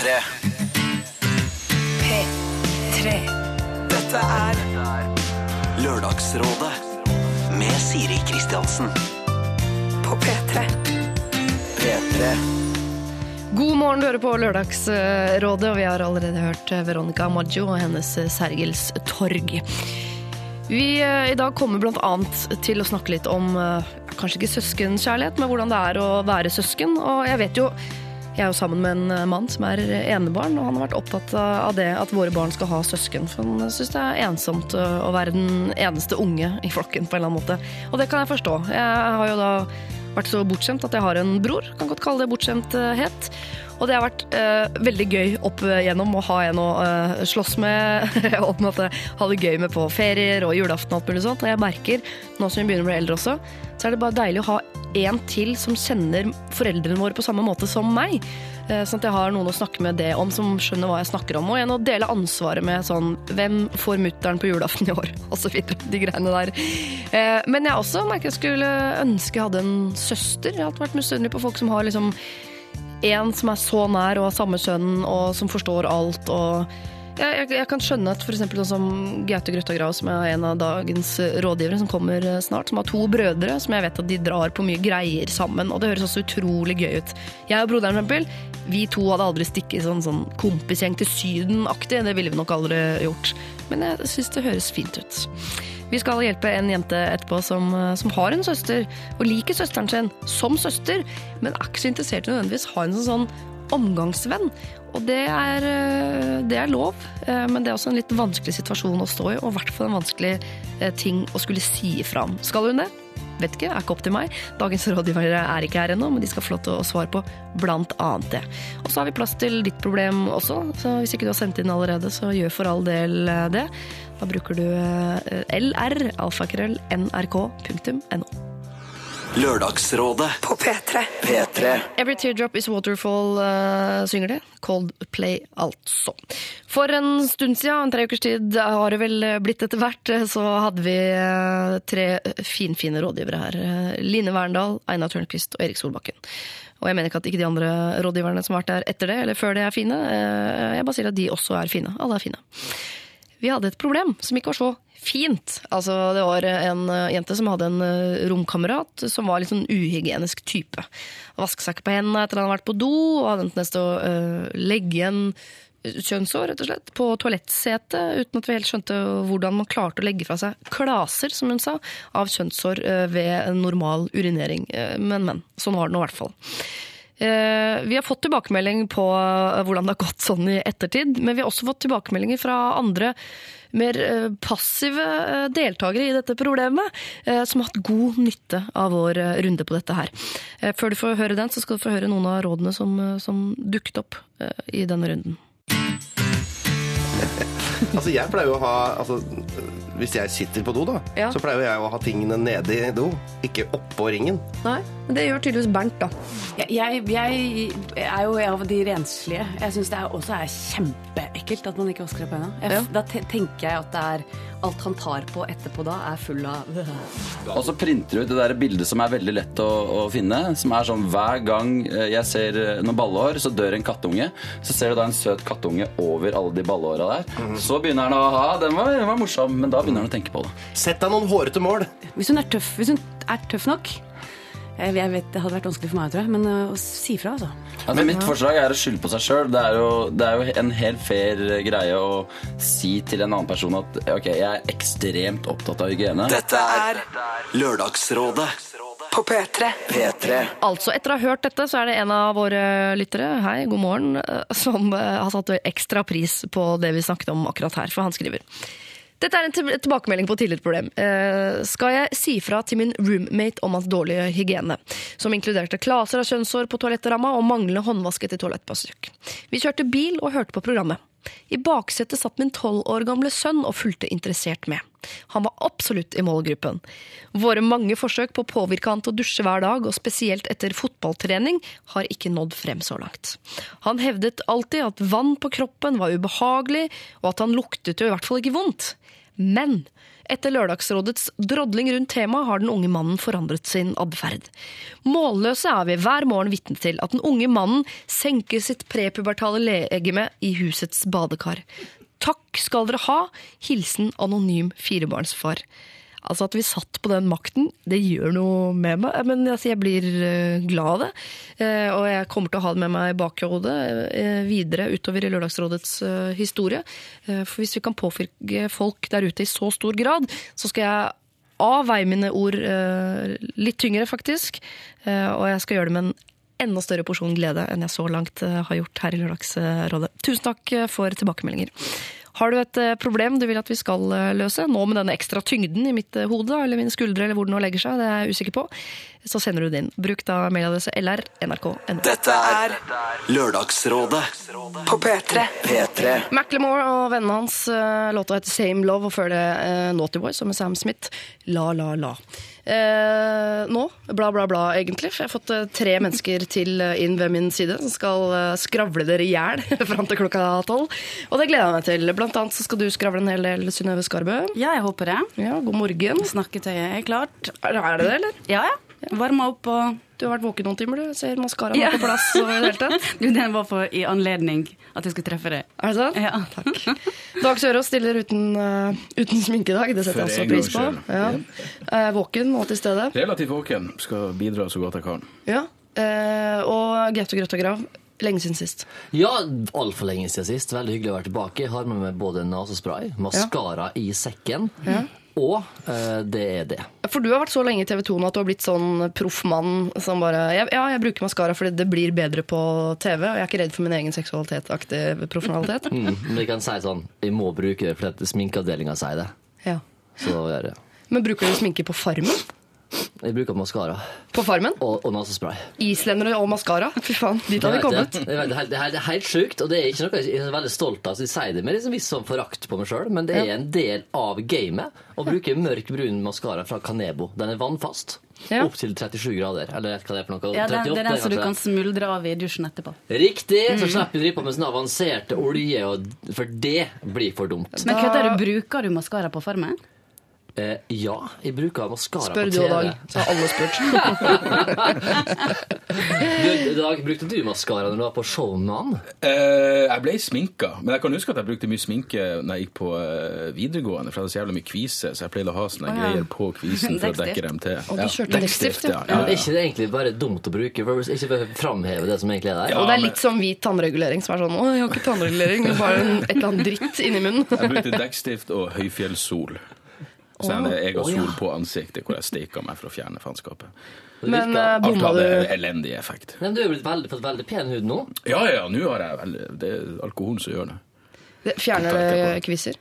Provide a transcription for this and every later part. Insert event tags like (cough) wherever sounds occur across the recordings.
P3. P3. Dette er Lørdagsrådet med Siri Kristiansen. På P3. P3. God morgen, du hører på Lørdagsrådet, og vi har allerede hørt Veronica Maggio og hennes Sergels torg. Vi eh, i dag kommer annet til å snakke litt om eh, kanskje ikke søskenkjærlighet, men hvordan det er å være søsken. Og jeg vet jo jeg er jo sammen med en mann som er enebarn, og han har vært opptatt av det at våre barn skal ha søsken. For han syns det er ensomt å være den eneste unge i flokken på en eller annen måte. Og det kan jeg forstå. Jeg har jo da vært så bortskjemt at jeg har en bror. Kan godt kalle det bortskjemthet. Og det har vært uh, veldig gøy opp igjennom å ha en å uh, slåss med. og på en måte ha det gøy med på ferier og julaften og alt mulig sånt. Og jeg merker, nå som vi begynner å bli eldre også, så er det bare deilig å ha en til som kjenner foreldrene våre på samme måte som meg. Eh, sånn at jeg har noen å snakke med det om, som skjønner hva jeg snakker om. Og en å dele ansvaret med sånn Hvem får mutter'n på julaften i år? (laughs) Og så videre. De greiene der. Men jeg også merker jeg skulle ønske jeg hadde en søster. Jeg har vært misunnelig på folk som har liksom en som er så nær og har samme kjønn og som forstår alt. og jeg, jeg, jeg kan skjønne at f.eks. sånn som Gaute Grøtta Grav, som er en av dagens rådgivere, som kommer snart, som har to brødre, som jeg vet at de drar på mye greier sammen. Og det høres også utrolig gøy ut. Jeg og broderen, for eksempel, vi to hadde aldri stikket sånn, sånn kompisgjeng til Syden-aktig. Det ville vi nok aldri gjort. Men jeg syns det høres fint ut. Vi skal hjelpe en jente etterpå som, som har en søster, og liker søsteren sin som søster, men er ikke så interessert i nødvendigvis ha en sånn omgangsvenn. Og det er, eh, det er lov, eh, men det er også en litt vanskelig situasjon å stå i, og i hvert fall en vanskelig eh, ting å skulle si ifra om. Skal hun det? Vet ikke, er ikke opp til meg. Dagens rådgivere er ikke her ennå, men de skal få lov til å svare på blant annet det. Og så har vi plass til ditt problem også, så hvis ikke du har sendt inn allerede, så gjør for all del det. Da bruker du lr, alfakrøll, nrk.no. Lørdagsrådet På P3. P3. Every Teardrop Is Waterfall uh, synger det. Coldplay, altså. For en stund siden, en tre ukers tid har det vel blitt etter hvert, så hadde vi uh, tre finfine rådgivere her. Line Verndal, Einar Tørnquist og Erik Solbakken. Og jeg mener ikke at ikke de andre rådgiverne som har vært der etter det, eller før det, er fine. Jeg bare sier at de også er fine. Alle er fine. Vi hadde et problem som ikke var så fint. Altså, det var en jente som hadde en romkamerat som var litt sånn uhygienisk type. Vaske seg ikke på hendene etter at han hadde vært på do, og hadde en tendens til å øh, legge igjen kjønnsår rett og slett, på toalettsetet, uten at vi helt skjønte hvordan man klarte å legge fra seg klaser, som hun sa, av kjønnsår ved normal urinering. Men, men. Sånn var det nå i hvert fall. Vi har fått tilbakemelding på hvordan det har gått sånn i ettertid, men vi har også fått tilbakemeldinger fra andre mer passive deltakere i dette problemet, som har hatt god nytte av vår runde på dette her. Før du får høre den, så skal du få høre noen av rådene som, som dukket opp i denne runden. (laughs) altså, jeg pleier jo å ha altså, Hvis jeg sitter på do, da, Ja. så pleier jeg å ha tingene nede i do, ikke oppå ringen. Nei, men det gjør tydeligvis Bernt, da. Jeg, jeg, jeg er jo av de renslige. Jeg syns det er, også er kjempeekkelt at man ikke vasker opp på hendene. Ja. Da tenker jeg at det er alt han tar på etterpå da, er full av (laughs) Og så printer du ut det der bildet som er veldig lett å, å finne. Som er sånn hver gang eh, jeg ser eh, noen ballehår, så dør en kattunge. Så ser du da en søt kattunge over alle de ballehåra der. Så begynner han å ha Den var, den var morsom, men da begynner han å tenke på det. Sett deg noen hårete mål. Hvis hun er tøff, hvis hun er tøff nok jeg jeg vet Det hadde vært vanskelig for meg, tror jeg, men uh, å si fra, altså. Altså, mitt forslag er å skylde på seg sjøl. Det, er jo- det er jo en helt fair greie å si til en annen person at ok, jeg er ekstremt opptatt av hygiene. Dette er Lørdagsrådet På P3. P3. Altså, etter å ha hørt dette, så er det en av våre lyttere, hei, god morgen, eh, som eh, har satt ekstra pris på det vi snakket om akkurat her, for han skriver. Dette er en tilbakemelding på tillitsproblem. Eh, skal jeg si fra til min roommate om hans dårlige hygiene, som inkluderte klaser av kjønnshår på toalettramma og manglende håndvask etter toalettbesøk. Vi kjørte bil og hørte på programmet. I baksetet satt min tolv år gamle sønn og fulgte interessert med. Han var absolutt i målgruppen. Våre mange forsøk på å påvirke han til å dusje hver dag, og spesielt etter fotballtrening, har ikke nådd frem så langt. Han hevdet alltid at vann på kroppen var ubehagelig, og at han luktet jo i hvert fall ikke vondt. Men etter Lørdagsrådets drodling rundt temaet har den unge mannen forandret sin atferd. Målløse er vi hver morgen vitne til at den unge mannen senker sitt prepubertale legeme i husets badekar. Takk skal dere ha! Hilsen anonym firebarnsfar. Altså At vi satt på den makten, det gjør noe med meg. Men altså, jeg blir eh, glad av det. Eh, og jeg kommer til å ha det med meg i bakhodet eh, videre utover i Lørdagsrådets historie. For hvis vi kan påvirke folk der ute i så stor grad, så skal jeg avveie mine ord litt tyngre, faktisk. Og jeg skal gjøre det med en enda større porsjon glede enn jeg så langt har gjort her i Lørdagsrådet. Tusen takk for tilbakemeldinger. Har du et eh, problem du vil at vi skal eh, løse, nå med denne ekstra tyngden i mitt eh, hode, eller mine skuldre, eller hvor det nå legger seg, det er jeg usikker på, så sender du den inn. Bruk da mailadresse lr.nrk.no. Dette er Lørdagsrådet På P3. P3. Macklemore og vennene hans uh, låta heter Same Love, og før det uh, Naughty Boy, som med Sam Smith. La, la, la. Eh, nå, bla, bla, bla, egentlig. For jeg har fått eh, tre mennesker til eh, inn ved min side som skal eh, skravle dere i hjel (laughs) fram til klokka tolv. Og det gleder jeg meg til. Blant annet så skal du skravle en hel del, Synnøve Skarbø. Ja, jeg håper det. Ja, god morgen. Snakketøyet er klart. Er er det det, eller? Ja, ja. Varma opp og Du har vært våken noen timer, du. Ser maskaraen ja. på plass. og i det hele tatt. (laughs) Du, den var for i anledning at jeg skulle treffe deg. Er det sant? Ja. Takk. Dag Sørås stiller uten, uh, uten sminke i dag. Det setter For jeg også pris på. Ja. Uh, våken og til stede. Relativt våken. Skal bidra så godt jeg kan. Ja. Uh, og Grøtt Grøtta Grav. Lenge siden sist. Ja, altfor lenge siden sist. Veldig hyggelig å være tilbake. Jeg har med meg både nesespray, maskara i sekken, og eh, det er det. For du har vært så lenge i TV 2 nå at du har blitt sånn proffmann som bare ja, ja, jeg bruker maskara fordi det blir bedre på TV, og jeg er ikke redd for min egen seksualitet-aktig profesjonalitet. Mm, men jeg kan si sånn, Vi må bruke det fordi sminkeavdelinga sier det. Ja. Så gjør det. Men bruker du sminke på Farmen? Jeg bruker maskara På Farmen? og, og nasespray. Islendere og maskara? Fy faen, dit har vi kommet. det. Det. Det er helt- det er helt- sjukt, og det er ikke noe jeg er veldig stolt av. Så jeg sier det med liksom viss sånn forakt på meg sjøl, men det er en del av gamet å bruke mørk brun maskara fra Canebo. Den er vannfast. Ja. Opp til 37 grader. Eller hva det er for noe. Ja, den, det er den som du kan smuldre av i dusjen etterpå. Riktig! Så slipper vi å drive på med sånn avanserte olje, og, for det blir for dumt. Men hva er det, Bruker du maskara på Farmen? Eh, ja, jeg bruker maskara Spør på du TV. og Dag, så har alle spurt. (laughs) Du, Dag, brukte du maskara når du var på Showman? Eh, jeg ble sminka, men jeg kan huske at jeg brukte mye sminke når jeg gikk på eh, videregående. For jeg hadde så jævlig mye kvise, så jeg pleide å ha sånne greier på kvisen for å dekke dem til. Og du kjørte dekkstift, ja. ja. Men ja, er ikke det egentlig bare dumt å bruke? For ikke framheve det som egentlig er der? Ja. Og det er men- litt som hvit tannregulering, som er sånn Å, jeg har ikke tannregulering, men bare en, et eller annet dritt inni munnen. Jeg brukte dekkstift og høyfjellssol. Så jeg, jeg har sol på ansiktet hvor jeg steika meg for å fjerne faenskapet. Men eh, Alt hadde elendig effekt. Men du har blitt veldig, fått veldig pen hud nå. Ja, ja, nå har jeg veldig Det er alkoholen som gjør det. det- Fjerner det kvisser?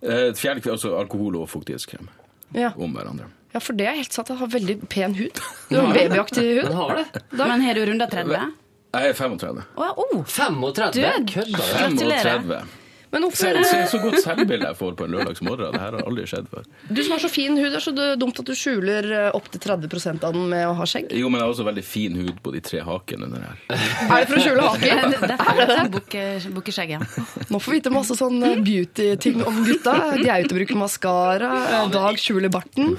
Eh, Fjerne, altså alkohol og fuktighetskrem Ja. om hverandre. ja, for det er helt sant. Jeg har veldig pen hud. (laughs) Du har (laughs) babyaktig hud. Men har det? Men har du runda 30? Jeg er 35. Å, oh. 35? Du, Kødder du? Gratulerer. 35. Men Se, hvorfor se så godt selvbilde jeg får på en lørdagsmorgen. Det her har aldri skjedd før. Du som har så fin hud, er så dumt at du skjuler eh, opptil 30% av den med å ha skjegg. Jo, men jeg har også veldig fin hud på de tre hakene under her. Er det for å skjule haken? (laughs) Det er det bukke- bukkeskjegget. Nå får vi vite masse sånn eh, beauty-ting om gutta. De er ute og bruker maskara, Dag skjuler barten.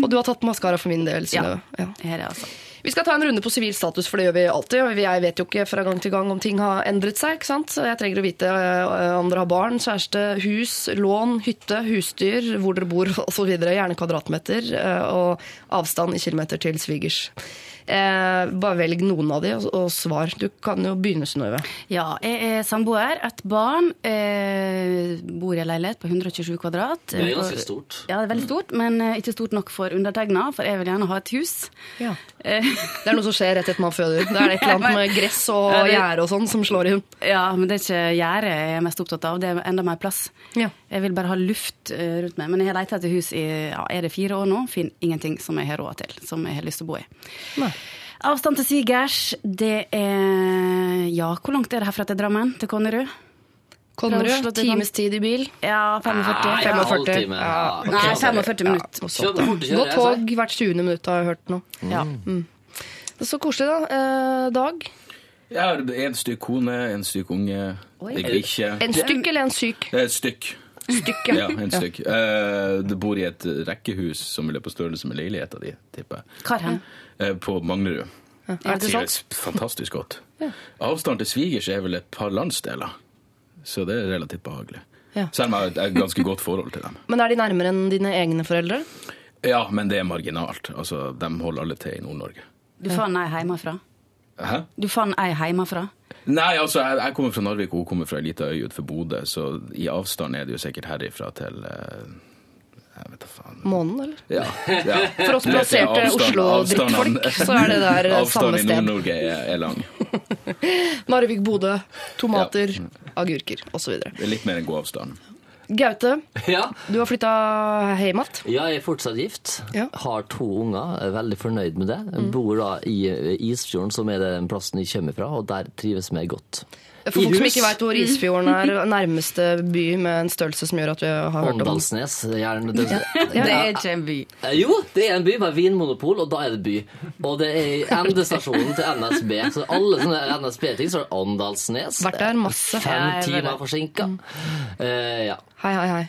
Og du har tatt maskara for min del, Synnøve. Ja. Her er altså. Vi skal ta en runde på sivil status, for det gjør vi alltid. Og jeg vet jo ikke fra gang til gang om ting har endret seg. ikke sant? Så Jeg trenger å vite eh, om dere har barn, kjæreste, hus, lån, hytte, husdyr, hvor dere bor (laughs) osv. Gjerne kvadratmeter. eh, Og avstand i kilometer til svigers. Eh, bare velg noen av de og, og svar. Du kan jo begynne, Synnøve. Ja, jeg er samboer, et barn, eh, bor i en leilighet på 127 kvadrat. Det er ganske stort. Ja, det er veldig stort, men eh, ikke stort nok for undertegna, for jeg vil gjerne ha et hus. Ja. Eh, Det er noe som skjer rett etter man føder. Det er et eller annet (laughs) med gress og gjerde og sånn som slår inn. ja, men det er ikke gjerdet jeg er mest opptatt av, det er enda mer plass. Ja. Jeg vil bare ha luft eh, rundt meg. Men jeg har leita etter hus i ja, er det fire år nå. Finner ingenting som jeg har råd til, som jeg har lyst til å bo i. Nei. Avstand til svigers, det er Ja, hvor langt er det herfra til Drammen? Til Konnerud? Fra du, Konnerud, times tid i bil. Ja, 45. Nei, en 45. halvtime. Ja, okay. Nei, 45 minutter. Ja, fort å kjøre, Godt jeg tog hvert 20. minutt, har jeg hørt nå. Ja. Så koselig, da. Eh, Dag. Jeg har en stykk kone, en stykk unge. En stykk eller en syk? Et stykk. Stykket. Ja, en stykk. Uh, det bor i et rekkehus som er på størrelse med leiligheta di, tipper jeg. Hvor hen? Uh, på Manglerud. Er det sant? fantastisk godt. Avstanden til svigers er vel et par landsdeler, så det er relativt behagelig. Ja. Selv om jeg har et- ganske godt forhold til dem. (laughs) Men er de nærmere enn dine egne foreldre? Ja, men det er marginalt. Altså, De holder alle til i Nord-Norge. Du fant ei hjemmefra? Hæ? Du fant ei hjemmefra? Nei, altså, jeg, jeg kommer fra Narvik, og hun kommer fra ei lita øy utenfor Bodø, så i avstand er det jo sikkert herifra til eh, Månen, eller? Ja, (laughs) ja. For oss vet plasserte Oslo-drittfolk, så er det der samme sted. Avstanden i. Nord-Norge er, er lang. (laughs) Narvik, Bodø, tomater, agurker osv. Det er litt mer enn god avstand. Gaute, (laughs) Ja. du har flytta hjem igjen. Ja, jeg er fortsatt gift. Ja. Har to unger. Er veldig fornøyd med det. Bor da i eh, Isfjorden, som er den plassen jeg kommer fra, og der trives vi godt. For folk som ikke veit hvor Isfjorden er, nærmeste by med en størrelse som gjør at vi har hørt om. Åndalsnes. Gjerne. Det, Det er ikke en by. Eh, Jo, det er en by med vinmonopol, og da er det by. Og det er endestasjonen til NSB. Så alle sånne NSB-ting så er det Åndalsnes. Vært der masse. Fem timer det. forsinka. Uh, ja. Hei, hei, hei.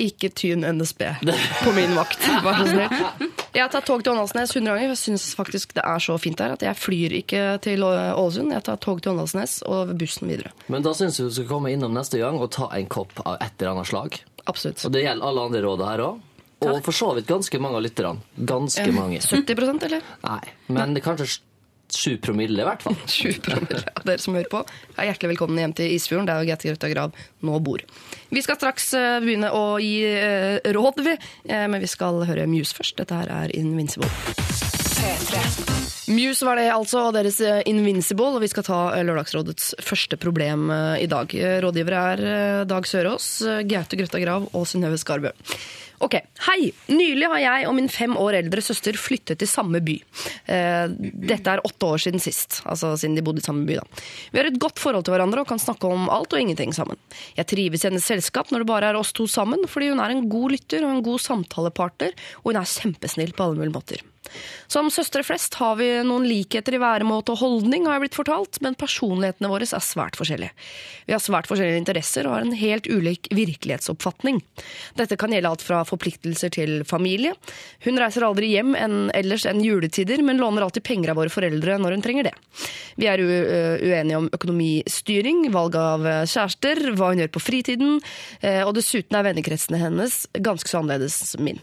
Ikke tyn NSB (laughs) på min vakt, vær så snill. Jeg har tatt tog til Åndalsnes 100 ganger. Jeg syns faktisk det er så fint der at jeg flyr ikke til Ålesund. Jeg tar tog til Åndalsnes og bussen videre. Men da syns jeg du skal komme innom neste gang og ta en kopp av et eller annet slag. Absolutt. Og det gjelder alle andre råd her òg. Og for så vidt ganske mange av lytterne. Ganske mange. 70% eller? Nei, men det kanskje sju promille, i hvert fall. (laughs) Sju promille av dere som hører på, er hjertelig velkommen hjem til Isfjorden, der Gaute Grøtta Grav nå bor. Vi skal straks eh, begynne å gi eh, råd, vi. Eh, men vi skal høre Muse først. Dette her er Invincible. Muse var det altså, og deres eh, Invincible. Og vi skal ta eh, Lørdagsrådets første problem eh, i dag. Rådgivere er Dag Sørås, Gaute Grøtta Grav og Synnøve Skarbø. Ok, Hei! Nylig har jeg og min fem år eldre søster flyttet til samme by. Dette er åtte år siden sist, altså siden de bodde i samme by. da. Vi har et godt forhold til hverandre og kan snakke om alt og ingenting sammen. Jeg trives i hennes selskap når det bare er oss to sammen, fordi hun er en god lytter og en god samtalepartner, og hun er kjempesnill på alle mulige måter. Som søstre flest har vi noen likheter i væremåte og holdning, har jeg blitt fortalt, men personlighetene våre er svært forskjellige. Vi har svært forskjellige interesser og har en helt ulik virkelighetsoppfatning. Dette kan gjelde alt fra forpliktelser til familie. Hun reiser aldri hjem enn ellers enn juletider, men låner alltid penger av våre foreldre når hun trenger det. Vi er uenige om økonomistyring, valg av kjærester, hva hun gjør på fritiden, og dessuten er vennekretsene hennes ganske så annerledes min.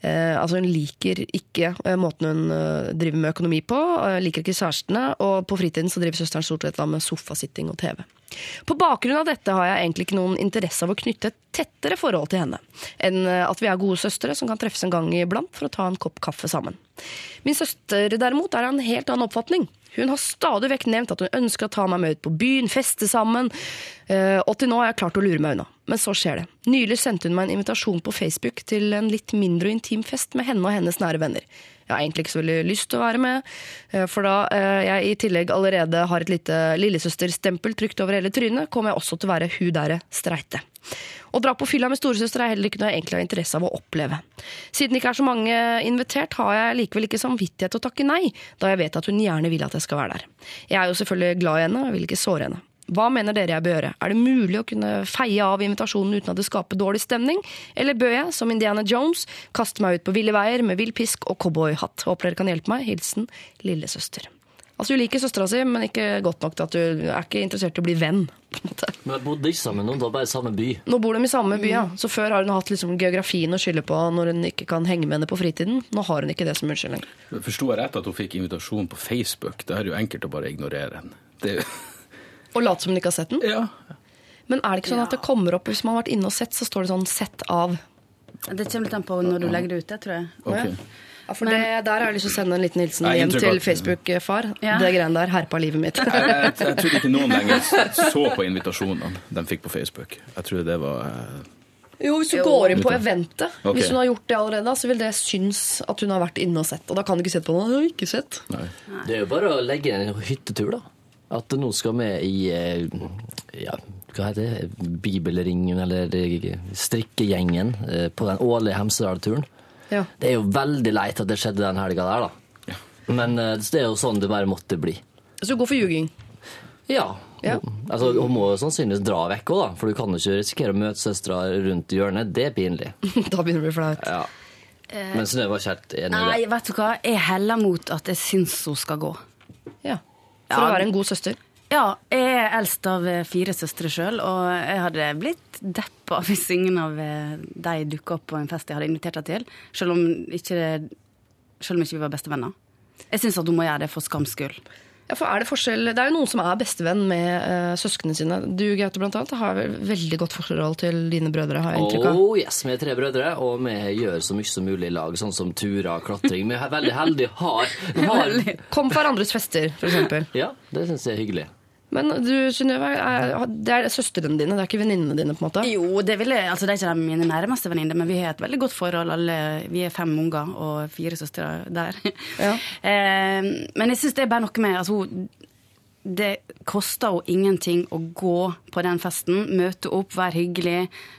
Eh, altså Hun liker ikke eh, måten hun eh, driver med økonomi på, liker ikke kjærestene, og på fritiden så driver søsteren stort sett med sofasitting og TV. På bakgrunn av dette har jeg egentlig ikke noen interesse av å knytte et tettere forhold til henne, enn at vi er gode søstre som kan treffes en gang iblant for å ta en kopp kaffe sammen. Min søster derimot er av en helt annen oppfatning. Hun har stadig vekk nevnt at hun ønsker å ta meg med ut på byen, feste sammen, og til nå har jeg klart å lure meg unna. Men så skjer det. Nylig sendte hun meg en invitasjon på Facebook til en litt mindre intim fest med henne og hennes nære venner. Jeg har egentlig ikke så veldig lyst til å være med, eh, for da eh, jeg i tillegg allerede har et lite lillesøsterstempel trykt over hele trynet, kommer jeg også til å være hun derre streite. Å dra på fylla med storesøster er heller ikke noe jeg egentlig har interesse av å oppleve. Siden det ikke er så mange invitert, har jeg likevel ikke samvittighet til å takke nei, da jeg vet at hun gjerne vil at jeg skal være der. Jeg er jo selvfølgelig glad i henne, og vil ikke såre henne. Hva mener dere jeg bør gjøre? Er det mulig å kunne feie av invitasjonen uten at det skaper dårlig stemning? Eller bør jeg, som Indiana Jones, kaste meg ut på ville veier med vill pisk og cowboyhatt? Håper dere kan hjelpe meg. Hilsen lillesøster. Altså, Hun liker søstera si, men ikke godt nok til at hun er ikke interessert i å bli venn. på en måte. Men bodde ikke sammen nå, var bare i samme by. Nå bor de i samme by, ja. Så før har hun hatt liksom geografien å skylde på når hun ikke kan henge med henne på fritiden. Nå har hun ikke det som unnskyldning. Forsto jeg rett at hun fikk invitasjon på Facebook? Det er jo enkelt å bare ignorere henne. Det, er jo- Og late som du ikke har sett den. ja. Men er det ikke sånn at det kommer opp hvis man har vært inne og sett, så står det sånn 'sett av'? Det kommer litt an på når du legger det ut, det tror jeg. Okay. Ja, for det, Der har jeg lyst til å sende en liten hilsen Jeg hjem til Facebook-far. Ja. Det greiene der herpa livet mitt. (laughs) Jeg, jeg, jeg tror ikke noen lenger så på invitasjonene de fikk på Facebook. Jeg tror det var eh, Jo, Hvis du går inn på eventet, okay. hvis hun har gjort det allerede, så vil det synes at hun har vært inne og sett. Og da kan du ikke sette på noe. Hun har ikke sett. Nei. Det er jo bare å legge en hyttetur, da. At noen skal med i eh, ja, hva heter det? Bibelringen eller eh, strikkegjengen eh, på den årlige Hemsedal-turen. Ja. Det er jo veldig leit at det skjedde den helga der, da. Men det er jo sånn det bare måtte bli. Så du går for ljuging. Ja. Ja. Altså, hun må jo sannsynligvis dra vekk òg, da. For du kan jo ikke risikere å møte søstera rundt hjørnet. Det er pinlig. (laughs) Da begynner det å bli flaut. Ja. Men Synnøve var ikke helt enig i det. Nei, vet du hva? Jeg heller mot at jeg syns hun skal gå. Ja. For Ja. å være en god søster. Ja, jeg er eldst av eh, fire søstre sjøl, og jeg hadde blitt deppa hvis ingen av eh, de dukka opp på en fest jeg hadde invitert deg til, selv om ikke, selv om ikke vi var bestevenner. Jeg syns at hun må gjøre det for skams skyld. Ja, for er Det forskjell? Det er jo noen som er bestevenn med uh, søsknene sine. Du Gaute, blant annet, har veldig godt forhold til dine brødre. har jeg inntrykk av. Oh, yes, Vi er tre brødre, og vi gjør så mye som mulig i lag, sånn som turer, klatring. Vi er veldig heldige. Har, har Kom på hverandres fester, f.eks. Ja, det syns jeg er hyggelig. Men du, Synnøve, det er søstrene dine, det er ikke venninnene dine? på en måte? Jo, det, vil jeg, altså, det er ikke de mine nærmeste venninner, men vi har et veldig godt forhold. Alle, vi er fem unger og fire søstre der. Ja. (laughs) eh, men jeg syns det er bare noe med altså, Det koster jo ingenting å gå på den festen, møte opp, være hyggelig,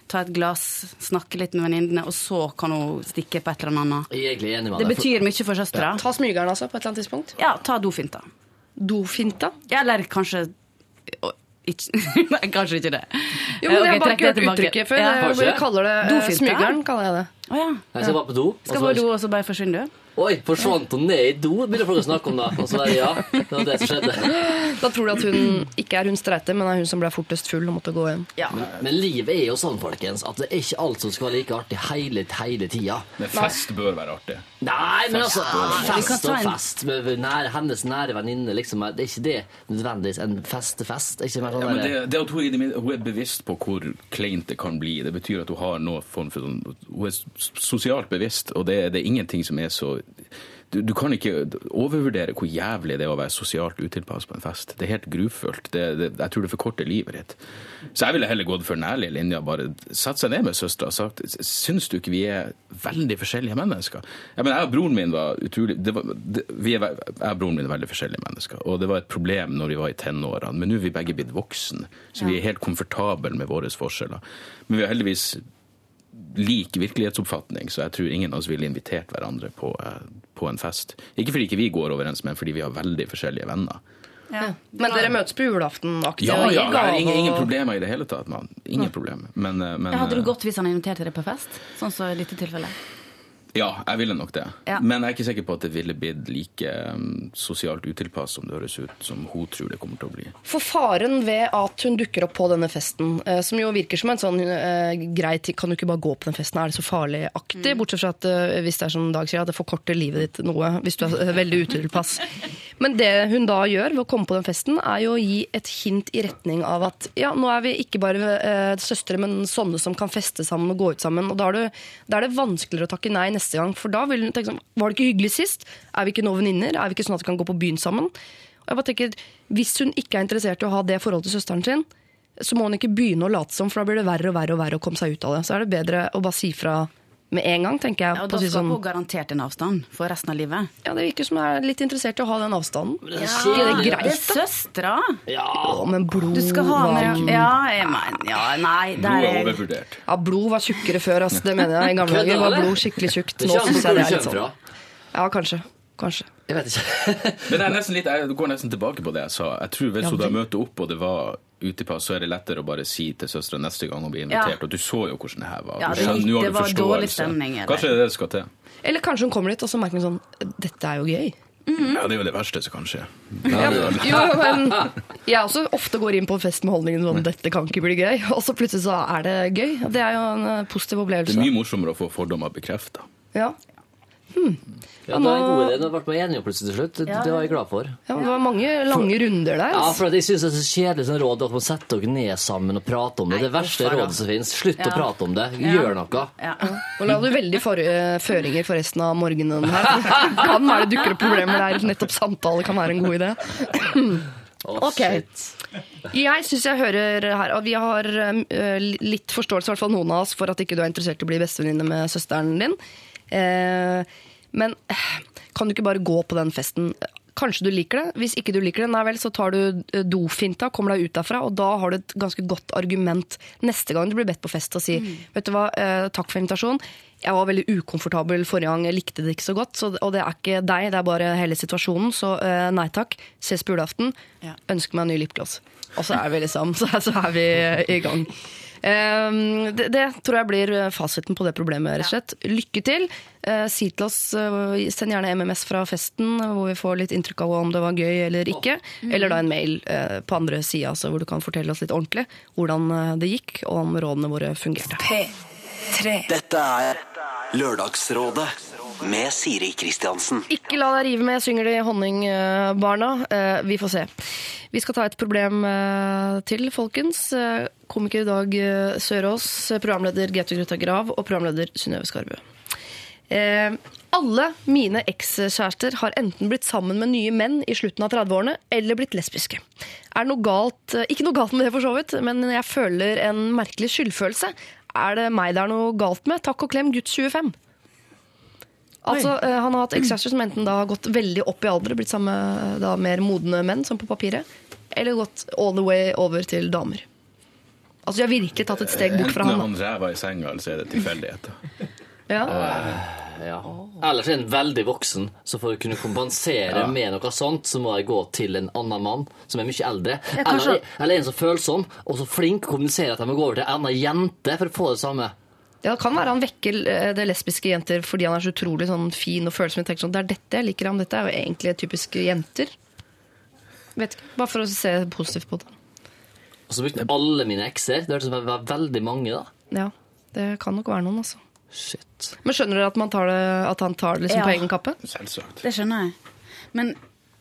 ta et glass, snakke litt med venninnene, og så kan hun stikke på et eller annet. Jeg er enig med Det for- betyr mye for søstera. Ta smygeren, altså, på et eller annet tidspunkt? Ja, ta dofinta. Dofinta? Ja, eller kanskje (laughs) Nei, kanskje ikke det. Jo, men Jeg har bare ikke hørt uttrykket før. Ja. Jeg kaller det Dofinta? smygeren. kaller jeg det. Å ja. Jeg skal bare på do. Skal på do, og så bare forsvinner du? Oi, forsvant hun ned i do? Begynner folk å snakke om det. Og så er det ja, det var det som skjedde. Da tror du at hun ikke er hun streite, men er hun som ble fortest full og måtte gå hjem. Ja. Men livet er jo sånn, folkens, at det er ikke alt som skal være like artig hele, hele tida. Men fest bør være artig. Nei, men altså Fest og fest med nære, hennes nære venninne, liksom. Det er ikke det nødvendigvis en festefest. Ikke mer sånn Ja, men det, det at hun, hun er bevisst på hvor kleint det kan bli, det betyr at hun har noe form for sånn Hun er sosialt bevisst, og det, det er ingenting som er så du, du kan ikke overvurdere hvor jævlig det er å være sosialt utilpass på en fest. Det er helt grufullt. Det, det, jeg tror det forkorter livet ditt. Så jeg ville heller gått for den ærlige linja. Bare satt seg ned med søstera og sagt Syns du ikke vi er veldig forskjellige mennesker? Ja, men jeg og broren min var utrolig det var, det, vi er, Jeg og broren min er veldig forskjellige mennesker. Og det var et problem når vi var i tenårene. Men nå er vi begge blitt voksne, så vi er helt komfortable med våre forskjeller. Men vi har heldigvis lik virkelighetsoppfatning, så jeg tror ingen av oss ville invitert hverandre på, eh, på en fest. Ikke fordi ikke vi går overens, men fordi vi har veldig forskjellige venner. Men dere møtes på julaften-aktig? Ja, ja, ingen, ingen problemer i det hele tatt. Man. Ingen problemer. Men, eh, men Hadde du eh, gått hvis han inviterte dere på fest? Sånn som i dette tilfellet? Ja, jeg ville nok det. Ja. Men jeg er ikke sikker på at det ville blitt like um, sosialt utilpass som det høres ut som hun tror det kommer til å bli. For faren ved at hun dukker opp på denne festen, eh, som jo virker som en sånn eh, grei ting, kan du ikke bare gå på den festen, er det så farlig-aktig? Bortsett fra at eh, hvis det er som Dag sier, at det forkorter livet ditt noe, hvis du er eh, veldig utilpass. Men det hun da gjør ved å komme på den festen, er jo å gi et hint i retning av at ja, nå er vi ikke bare eh, søstre, men sånne som kan feste sammen og gå ut sammen. Og da er, det, da er det vanskeligere å takke nei neste gang, for da vil hun tenke sånn Var det ikke hyggelig sist? Er vi ikke nå venninner? Er vi ikke sånn at vi kan gå på byen sammen? Og jeg bare tenker, Hvis hun ikke er interessert i å ha det forholdet til søsteren sin, så må hun ikke begynne å late som, for da blir det verre og verre og verre å komme seg ut av det. Så er det bedre å bare si fra med en gang, tenker jeg. Ja, og på da skal sånn, hun garantert en avstand for resten av livet. ja, Det virker som jeg er litt interessert i å ha den avstanden. det er Er det er greit, da? søstera! Ja, men blod Du skal ha var med Ja, jeg mener Ja, nei, Blod der er er overvurdert. Ja, blod var tjukkere før, ass. Det mener jeg. I gamle (laughs) dager var blod skikkelig tjukt. Nå syns jeg det er litt sånn. Ja, kanskje. Kanskje. Jeg vet ikke. Men jeg, er litt, jeg går nesten tilbake på det jeg sa. Jeg tror Hvis Ja, hun da møter opp og det var utepass, så er det lettere å bare si til søstera neste gang hun blir invitert. Ja. Og du så jo hvordan det her var. Ja, det skjønner- gikk- nå har det du var dårlig forståelse. stemning, eller? Kanskje det er det det skal til. Eller kanskje hun kommer dit, og så merker hun sånn Dette er jo gøy. Ja, Det er jo det verste som kan skje. Ja, jo, men jeg også ofte går inn på en fest med holdningen sånn 'dette kan ikke bli gøy', og så plutselig så er det gøy. Det er jo en positiv opplevelse. Det er mye morsommere å få fordommer bekrefta. Ja. Ja, det var en god idé. Nå ble vi enige plutselig til slutt. Det det var jeg glad for. ja, det var mange lange runder der. Ja, altså. for jeg synes det er så kjedelig sånn råd at man setter dere ned sammen og prater om det. Nei, Det verste er rådet som finnes. Slutt å prate om det. Gjør noe. ja. Nå la du veldig for, eh, føringer for resten av morgenen her. (laughs) Kan være det dukker opp problemer der. Nettopp samtale kan være en god idé. (clears throat) Ok. Jeg syns jeg hører her Og vi har eh, litt forståelse, i hvert fall noen av oss, for at ikke du er interessert i å bli bestevenninne med søsteren din. Eh, men eh, kan du ikke bare gå på den festen? Kanskje du liker det. Hvis ikke du liker det, nei vel, så tar du eh, dofinta, kommer deg ut derfra, og da har du et ganske godt argument neste gang du blir bedt på fest og si vet du hva, takk for invitasjonen. jeg var veldig ukomfortabel forrige gang, jeg likte det ikke så godt. Så, og det er ikke deg, det er bare hele situasjonen. Så nei takk, ses på julaften. Ja. Ønsker meg en ny lipgloss. Og så er vi liksom, (laughs) så, så er vi i gang. Eh, det, det tror jeg blir fasiten på det problemet, rett og slett. Lykke til. Eh, si til oss, eh, Send gjerne MMS fra festen, hvor vi får litt inntrykk av om det var gøy eller ikke. Eller da en mail eh, på andre sida, hvor du kan fortelle oss litt ordentlig hvordan eh, det gikk, og om rådene våre fungerte. P3. Dette er Lørdagsrådet med Siri Kristiansen. Ikke la deg rive med, synger de Honningbarna. Eh, Vi får se. Vi skal ta et problem eh, til, folkens. Komiker Komiker Dag eh, Sørås, programleder Gaute Grøtta Grav og programleder Synnøve Skarbø. Eh, alle mine ekskjærester har enten blitt sammen med nye menn i slutten av 30-årene eller blitt lesbiske. Er det noe galt, eh, ikke noe galt med det, for så vidt, men jeg føler en merkelig skyldfølelse. Er det meg det er noe galt med? Takk og klem, gutt 25. Altså, eh, Han har hatt ekskjærester som enten da har gått veldig opp i alder, blitt sammen med da, mer modne menn, som på papiret, eller gått all the way over til damer. Altså, De har virkelig tatt et steg bort fra Enten er han. han ræva i senga, eller så er det tilfeldigheter. da. Ja. Eller Ellers er en veldig voksen, så for å kunne kompensere med noe sånt, så må jeg gå til en annen mann som er mye eldre. Ja, eller, eller en som er følsom, og så flink å kommunisere at jeg må gå over til en annen jente for å få det samme. Ja, Det kan være han vekker eh, det lesbiske jenter fordi han er så utrolig sånn fin og følsom. Jeg tenker sånn, Det er dette jeg liker ham. Dette er jo egentlig typiske jenter. Vet ikke, Bare for å se positivt på det. Og så brukte alle mine ekser. Det hørtes ut som det var veldig mange, da. Ja, Det kan nok være noen, altså. Shit. Men skjønner dere at, man tar det, at han tar det liksom Ja. på egen kappe? Selvsagt. Det skjønner jeg. Men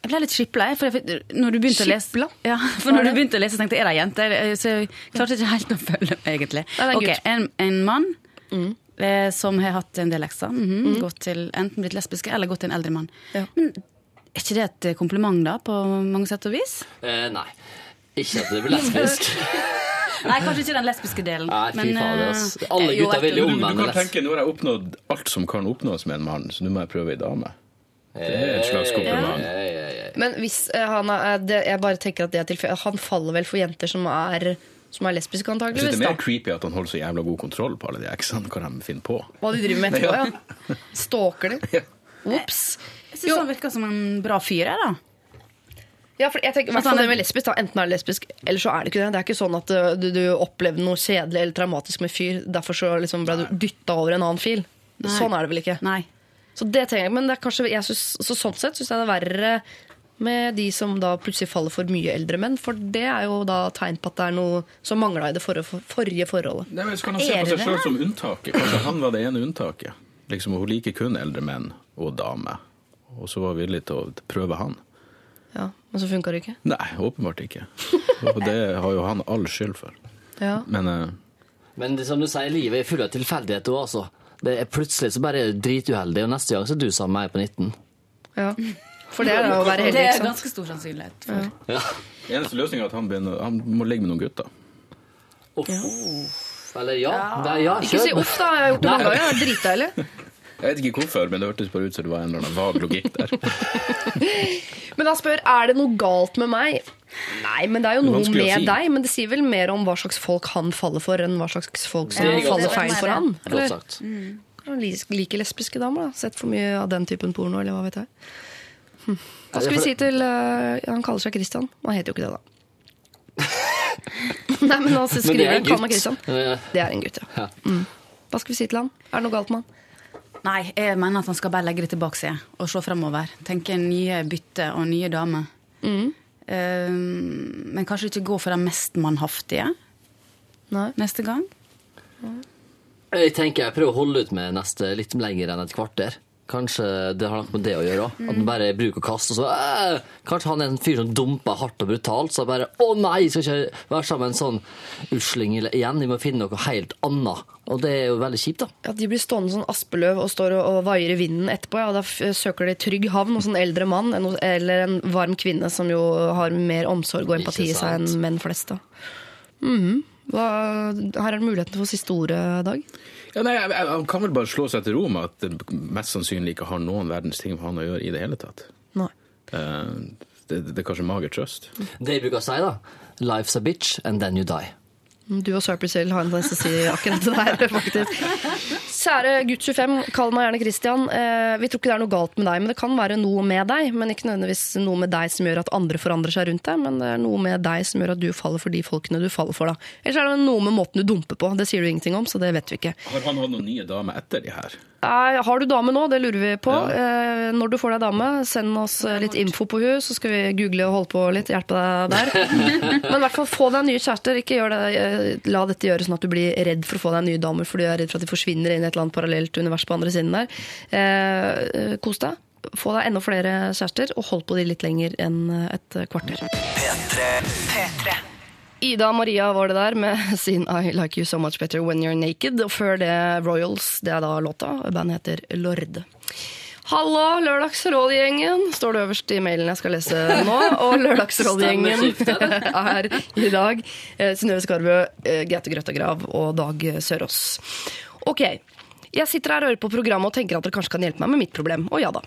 jeg ble litt skipla. For jeg, når du begynte å lese Skipla? Ja, for når du begynte å lese, tenkte jeg er det jente? Så jeg klarte ikke helt å følge med, egentlig. Ok, en, en mann eh, som har hatt en del ekser. mhm, Gått til enten blitt lesbiske eller gått til en eldre mann. Ja. Men er ikke det et kompliment, da, på mange sett og vis? Eh, nei. Ikke at det blir lesbisk. (laughs) Nei, kanskje ikke den lesbiske delen. Nei, fy men, fader, eh, ass. Alle jo, gutter vil jo Du, om du kan tenke, Nå har jeg oppnådd alt som kan oppnås med en mann, så nå må jeg prøve ei dame. Det er et slags kompliment. Men hvis uh, han er det, Jeg bare tenker at det er tilfeldig. Han faller vel for jenter som er, som er lesbiske, Jeg synes antakeligvis. det er da. mer creepy at han holder så jævla god kontroll på alle de eksene. Hva de finner på. Hva de driver med etterpå, (laughs) ja. Stalker de. (laughs) Ops. Jeg syns han virker som en bra fyr, jeg, da. Ja, for jeg tenker, hvert fall er- det med lesbisk, da. Enten er det lesbisk, eller så er det ikke det. Det er ikke sånn at uh, du, du opplevde noe kjedelig eller traumatisk med fyr, derfor så liksom ble du dytta over en annen fil. Nei. Sånn er det vel ikke. Nei. Så det tenker jeg, men det er kanskje, jeg synes, så sånn sett syns jeg det er verre med de som da plutselig faller for mye eldre menn. For det er jo da tegn på at det er noe som mangla i det forrige, forrige forholdet. Nei, men Så kan han se på seg sjøl som unntaket. Kanskje han var det ene unntaket. Liksom, Hun liker kun eldre menn og damer. Og så var hun villig til å prøve han. Ja, Men så funka det ikke. Nei, åpenbart ikke. Og det har jo han all skyld for. Ja. Men uh... Men det, som du sier, livet er fullt av tilfeldigheter òg, altså. Det er plutselig så bare er du drituheldig, og neste gang så er du sammen med meg på 19. ja. For det er da å være Det er ganske stor sannsynlighet for. Ja. eneste løsning er at han, begynner, han må ligge med noen gutter. Uff. Eller ja. ja. ja Ikke si uff, da. Jeg har gjort det mange ganger. Er Dritdeilig. Jeg vet ikke hvorfor, men det hørtes bare ut som det var en eller annen vag logikk der. (laughs) Men han spør er det noe galt med meg. Nei, men det er jo er noe med si. deg. Men det sier vel mer om hva slags folk han faller for, enn hva slags folk som er faller feil for han. Godt Eller sagt. han liker lesbiske damer. da. Sett for mye av den typen porno, eller hva vet jeg. Hva skal vi si til uh, Han kaller seg Christian. Han heter jo ikke det, da. (laughs) Nei, men han Men det skriver er. Christian. Det er en gutt, ja. Mm. Hva skal vi si til han? Er det noe galt med han? Nei, jeg mener at han skal bare legge det tilbake seg og se fremover. Tenke nye bytte og nye damer. Eh, men kanskje ikke gå for den mest mannhaftige Nei. neste gang. Jeg tenker jeg prøver å holde ut med neste litt lenger enn et kvarter. Kanskje det har noe med det å gjøre òg. At han bare bruker og kaster. og Så, øh, kanskje han er en fyr som dumper hardt og brutalt. Så bare Å nei, jeg skal ikke være sammen med en sånn usling igjen. Vi må finne noe helt annet. Og det er jo veldig kjipt, da. Ja, de blir stående sånn aspeløv og står og, og vaier i vinden etterpå. Ja, da søker de trygg havn hos en eldre mann en, eller en varm kvinne som jo har mer omsorg og empati i seg enn menn flest. da. Mhm. Hva, her er det muligheten for siste ordet, Dag. Ja, nei, Han kan vel bare slå seg til ro med at det mest sannsynlig ikke har noen verdens ting med han å gjøre i det hele tatt. Nei. Eh, det, det er kanskje mager trøst. Det de bruker å si, da. Life's a bitch, and then you die. Du og Sir Priscilla har en tendens til å si akkurat det der, faktisk. Kjære gutt 25, kall meg gjerne Christian. Eh, vi tror ikke det er noe galt med deg, men det kan være noe med deg. Men ikke nødvendigvis noe med deg som gjør at andre forandrer seg rundt deg, men det er noe med deg som gjør at du faller for de folkene du faller for. da. Ellers er det noe med måten du dumper på. Det sier du ingenting om, så det vet vi ikke. Har han hatt noen nye damer etter de her? Har du dame nå? Det lurer vi på. Eh, når du får deg dame, send oss eh, litt info på hun, så skal vi google og holde på litt. Hjelpe deg der. (laughs) Men i hvert fall få deg nye kjærester. Ikke gjør det, eh, la dette gjøre sånn at du blir redd for å få deg nye damer fordi du er redd for at de forsvinner inn i et eller annet parallelt univers på andre siden der. Eh, kos deg. Få deg enda flere kjærester, og hold på de litt lenger enn et kvarter. P3. Ida Maria var det der med (laughs) sin I Like You So Much Better When You're Naked. Og før det Royals, det er da låta. Bandet heter Lorde. Hallo, Lørdagsrådgjengen, står det øverst i mailen jeg skal lese nå. Og (laughs) Lørdagsrådgjengen (laughs) er i dag eh, Synnøve Skarbø, eh, Gaute Grøtta Grav og Dag Sørås. Ok, jeg sitter her og hører på programmet og tenker at dere kanskje kan hjelpe meg med mitt problem. Og ja da.